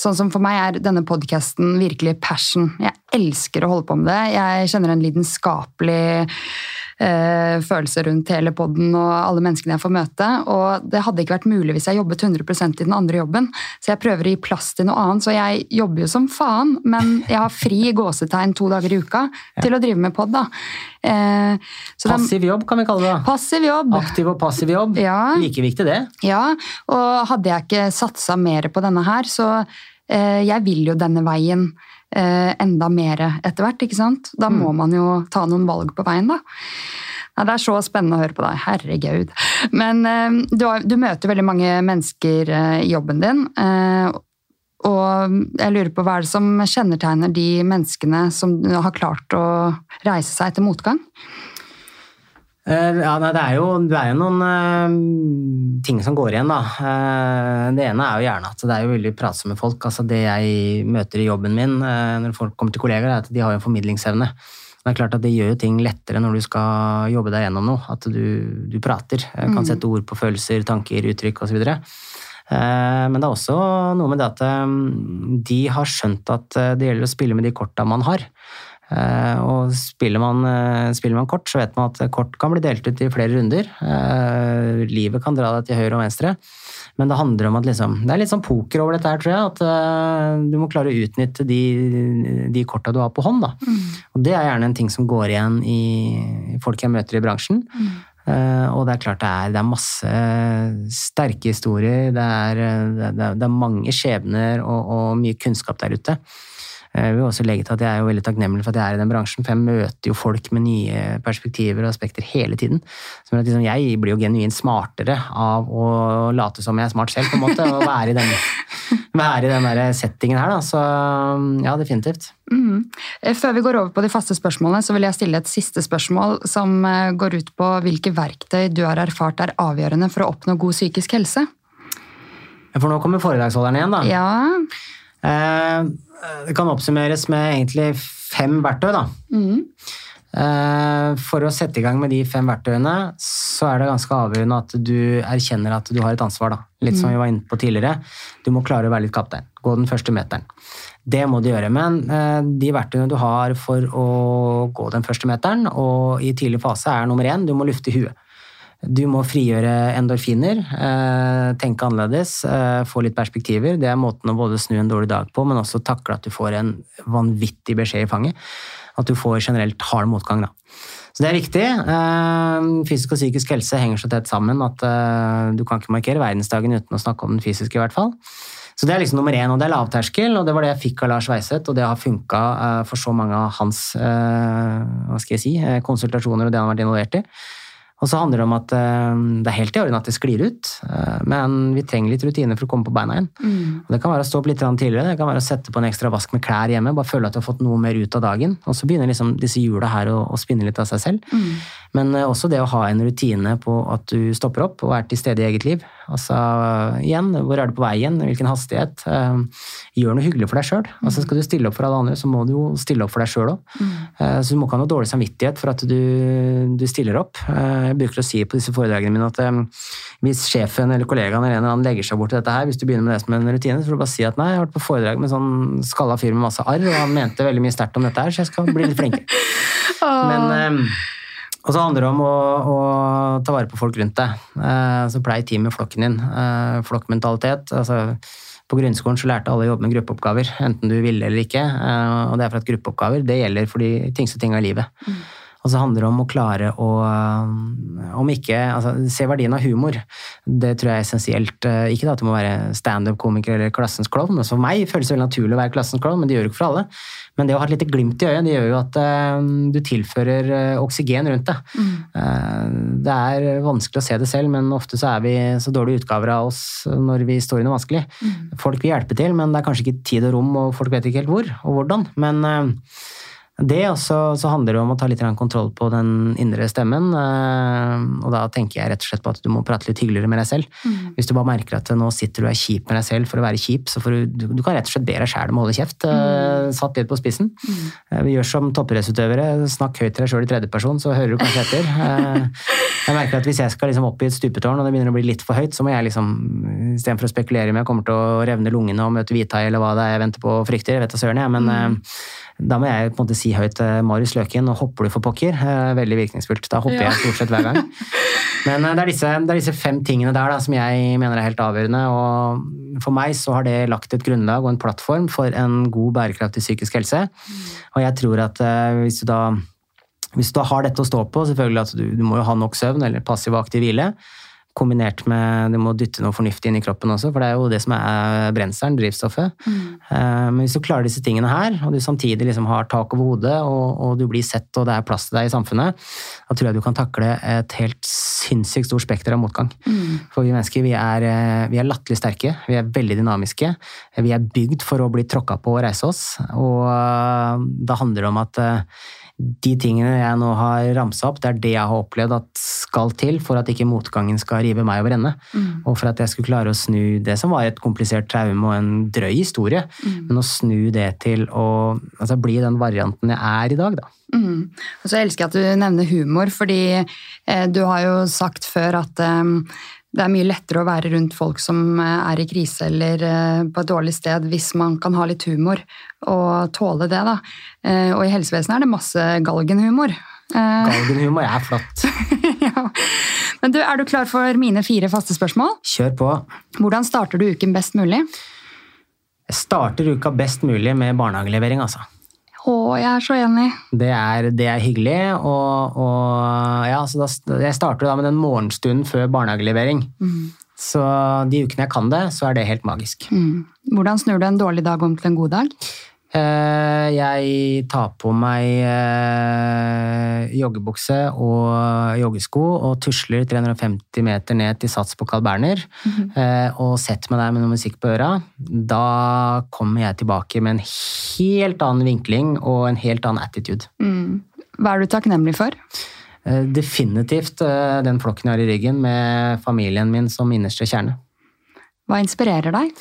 [SPEAKER 1] sånn som for meg er denne podkasten virkelig passion. Jeg elsker å holde på med det. Jeg kjenner en lidenskapelig følelser rundt hele poden og alle menneskene jeg får møte. Og det hadde ikke vært mulig hvis jeg jobbet 100% i den andre jobben. Så jeg prøver å gi plass til noe annet. Så jeg jobber jo som faen, men jeg har fri gåsetegn to dager i uka ja. til å drive med pod. da.
[SPEAKER 2] Eh, passiv jobb, kan vi kalle det.
[SPEAKER 1] Passiv jobb.
[SPEAKER 2] Aktiv og passiv jobb. Ja. Like viktig, det.
[SPEAKER 1] Ja, og hadde jeg ikke satsa mer på denne her, så eh, jeg vil jo denne veien eh, enda mer etter hvert, ikke sant. Da må mm. man jo ta noen valg på veien, da. Ja, det er så spennende å høre på deg. Herregud. Men eh, du, har, du, møter veldig mange mennesker eh, i jobben din. Eh, og jeg lurer på hva er det som kjennetegner de menneskene som har klart å reise seg etter motgang?
[SPEAKER 2] Eh, ja, nei, det, er jo, det er jo noen uh, ting som går igjen, da. Uh, det ene er jo gjerne at det er jo veldig pratsomme folk. Altså Det jeg møter i jobben min uh, når folk kommer til kollegaer, er at de har en formidlingsevne. Det er klart at det gjør jo ting lettere når du skal jobbe deg gjennom noe. At du, du prater. Kan mm. sette ord på følelser, tanker, uttrykk osv. Men det er også noe med det at de har skjønt at det gjelder å spille med de korta man har. Eh, og spiller man, eh, spiller man, kort, så vet man at kort kan bli delt ut i flere runder. Eh, livet kan dra deg til høyre og venstre. Men det handler om at liksom, det er litt sånn poker over dette her, tror jeg. At du må klare å utnytte de, de korta du har på hånd. Da. Mm. Og det er gjerne en ting som går igjen i folk jeg møter i bransjen. Mm. Uh, og det er klart det er, det er masse sterke historier. Det er, det er, det er mange skjebner og, og, mye kunnskap der ute. Eh, jeg vil også legge til at jeg er jo veldig takknemlig for at jeg er i den bransjen, for jeg møter jo folk med nye perspektiver og aspekter hele tiden. Så liksom, jeg blir jo genuint smartere av å late som jeg er smart selv, på en måte, og være i den, være i den der settingen her. Da. Så ja, definitivt. Mm.
[SPEAKER 1] Før vi går over på de faste spørsmålene, så vil jeg stille et siste spørsmål som eh, går ut på hvilke verktøy du har erfart er avgjørende for å oppnå god psykisk helse?
[SPEAKER 2] For nå kommer foredragsholderen igjen, da.
[SPEAKER 1] Ja.
[SPEAKER 2] Eh, det kan oppsummeres med egentlig fem verktøy. da. Mm. For å sette i gang med de fem verktøyene, så er det ganske avgjørende at du erkjenner at du har et ansvar. da. Litt som mm. vi var inne på tidligere. Du må klare å være litt kaptein. Gå den første meteren. Det må du gjøre. Men de verktøyene du har for å gå den første meteren, og i tidlig fase, er nummer én du må lufte huet. Du må frigjøre endorfiner, eh, tenke annerledes, eh, få litt perspektiver. Det er måten å både snu en dårlig dag på, men også takle at du får en vanvittig beskjed i fanget. At du får generelt hard motgang. Da. Så det er viktig. Eh, fysisk og psykisk helse henger så tett sammen at du kan ikke markere verdensdagen uten å snakke om den fysiske, i hvert fall. Så det er liksom nummer én, og det er lavterskel, og det var det jeg fikk av Lars Weiseth, og det har funka for så mange av hans hva skal jeg si, konsultasjoner og det han har vært involvert i. Og så handler det om at uh, det er helt i orden at det sklir ut, uh, men vi trenger litt rutine for å komme på beina igjen. Mm. Det kan være å stå opp litt tidligere, det kan være å sette på en ekstra vask med klær hjemme, bare føle at du har fått noe mer ut av dagen. Og så begynner liksom disse hjula her å, å, spinne litt av seg selv. Mm. Men uh, også det å ha en rutine på at du stopper opp og er til stede i eget liv. Altså igjen, hvor er du på veien? hvilken hastighet. gjør noe hyggelig for deg sjøl. Altså, skal du stille opp for alle andre, så må du jo stille opp for deg sjøl òg. Mm. så du må ikke ha noe dårlig samvittighet for at du, du stiller opp. Jeg bruker å si på disse foredragene mine at hvis sjefen eller kollegaen eller en eller annen legger seg bort til dette her, hvis du begynner med det som en rutine, så får du bare si at nei, jeg har vært på foredrag med sånn skalla fyr med masse arr, og han mente veldig mye sterkt om dette her, så jeg skal bli litt flinkere. Men og så handler det om å, å, ta vare på folk rundt deg. Uh, så pleier team med flokken din. Uh, flokkmentalitet. altså på grunnskolen så lærte alle å jobbe med gruppeoppgaver, enten du ville eller ikke. Uh, og det er for at gruppeoppgaver det gjelder for de tyngste tinga i livet. Mm. Og så handler det om å klare å Om ikke altså, Se verdien av humor. Det tror jeg er essensielt. Ikke ikke at du må være standup-komiker eller klassens klovn. Altså, for meg føles det veldig naturlig å være klassens klovn, men det gjør det ikke for alle. Men det å ha et lite glimt i øyet, det gjør jo at uh, du tilfører oksygen rundt deg. Mm. Det er vanskelig å se det selv, men ofte så er vi så dårlige utgaver av oss når vi står i noe vanskelig. Mm. Folk vil hjelpe til, men det er kanskje ikke tid og rom, og folk vet ikke helt hvor og hvordan. Men det, også, så, handler det om å ta litt kontroll på den indre stemmen. Eh, og da tenker jeg rett og slett på at du må prate litt hyggeligere med deg selv. Mm. Hvis du bare merker at nå sitter du og er kjip med deg selv for å være kjip, så du, du, kan rett og slett be deg sjæl om å holde kjeft. Eh, mm. Satt litt på spissen. Mm. Eh, vi gjør som toppidrettsutøvere, snakk høyt til deg sjøl i tredjeperson, så hører du kanskje etter. Jeg merker at Hvis jeg skal liksom opp i et stupetårn og det begynner å bli litt for høyt, så må jeg liksom, istedenfor å spekulere om jeg kommer til å revne lungene og møte hvithai eller hva det er jeg venter på og frykter, jeg vet da søren jeg, men mm. Da må jeg på en måte si høyt til Marius Løken, og hopper du for pokker? Uh, veldig virkningsfullt. Da hopper ja. jeg stort sett hver gang. Men uh, det, er disse, det, er disse, fem tingene der da, som jeg mener er helt avgjørende. og For meg så har det lagt et grunnlag og en plattform for en god, bærekraftig psykisk helse. Mm. Og jeg tror at hvis du da hvis du har dette å stå på, selvfølgelig at du, du må jo ha nok søvn eller passiv og aktiv hvile, kombinert med Du må dytte noe fornuftig inn i kroppen også, for det er jo det som er brenselen, drivstoffet. Mm. Eh, men hvis du klarer disse tingene her, og du samtidig liksom har tak over hodet, og, og, du blir sett og det er plass til deg i samfunnet, da tror jeg du kan takle et helt sinnssykt stort spekter av motgang. Mm. For vi mennesker vi er, eh, vi er latterlig sterke, vi er veldig dynamiske. Vi er bygd for å bli tråkka på og reise oss, og eh, da handler det om at de tingene jeg nå har ramsa opp, det er det jeg har opplevd at skal til for at ikke motgangen skal rive meg over ende. Mm. Og for at jeg skulle klare å snu det som var et komplisert traume og en drøy historie, mm. men å snu det til å altså, bli den varianten jeg er i dag, da.
[SPEAKER 1] Mm. Og så elsker jeg at du nevner humor, fordi eh, du har jo sagt før at eh, det er mye lettere å være rundt folk som eh, er i krise eller eh, på et dårlig sted, hvis man kan ha litt humor og tåle det. da. Eh, og i helsevesenet er det masse galgenhumor.
[SPEAKER 2] Galgenhumor er flott. ja.
[SPEAKER 1] Men du, Er du klar for mine fire faste spørsmål?
[SPEAKER 2] Kjør på.
[SPEAKER 1] Hvordan starter du uken best mulig?
[SPEAKER 2] Jeg starter uka best mulig med barnehagelevering, altså.
[SPEAKER 1] Å, jeg er så enig.
[SPEAKER 2] Det er, det er hyggelig. Og, og ja, da, jeg starter da med den morgenstunden før barnehagelevering. Mm. Så de ukene jeg kan det, så er det helt magisk. Mm.
[SPEAKER 1] Hvordan snur du en dårlig dag om til en god dag?
[SPEAKER 2] Eh, jeg tar på meg eh, joggebukse og joggesko og tusler 350 meter ned til Sats på Carl Berner mm -hmm. og setter meg der med noe musikk på øra. Da kommer jeg tilbake med en helt annen vinkling og en helt annen attitude. Mm.
[SPEAKER 1] Hva er du takknemlig for?
[SPEAKER 2] Definitivt den flokken jeg har i ryggen med familien min som innerste kjerne.
[SPEAKER 1] Hva inspirerer deg?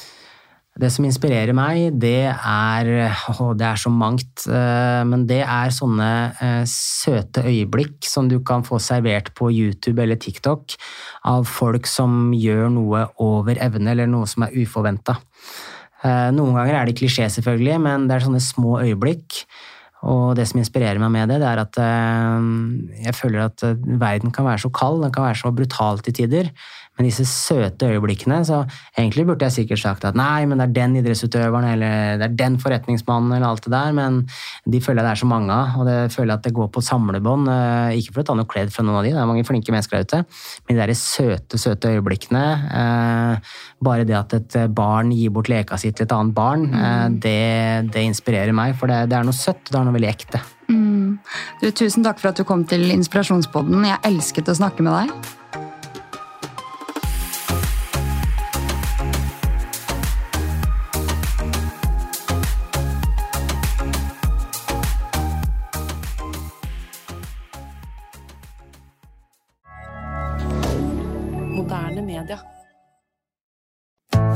[SPEAKER 2] Det som inspirerer meg, det er å, det er så mangt. Eh, men det er sånne eh, søte øyeblikk som du kan få servert på YouTube eller TikTok av folk som gjør noe over evne, eller noe som er uforventa. Eh, noen ganger er det klisjé, selvfølgelig, men det er sånne små øyeblikk. Og det som inspirerer meg med det, det er at jeg føler at verden kan være så kald, den kan være så brutal til tider. Men disse søte øyeblikkene så Egentlig burde jeg sikkert sagt at nei, men det er den idrettsutøveren eller det er den forretningsmannen eller alt det der, men de føler jeg det er så mange av, og det føler jeg at det går på samlebånd. Eh, ikke for å ta noe kledd fra noen av de, det er mange flinke mennesker der ute, men de der søte, søte øyeblikkene eh, Bare det at et barn gir bort leka si til et annet barn, eh, mm. det, det, inspirerer meg, for det, det, er noe søtt, det er noe veldig ekte. Mm.
[SPEAKER 1] Du, tusen takk for at du kom til Inspirasjonspodden. Jeg elsket å snakke med deg.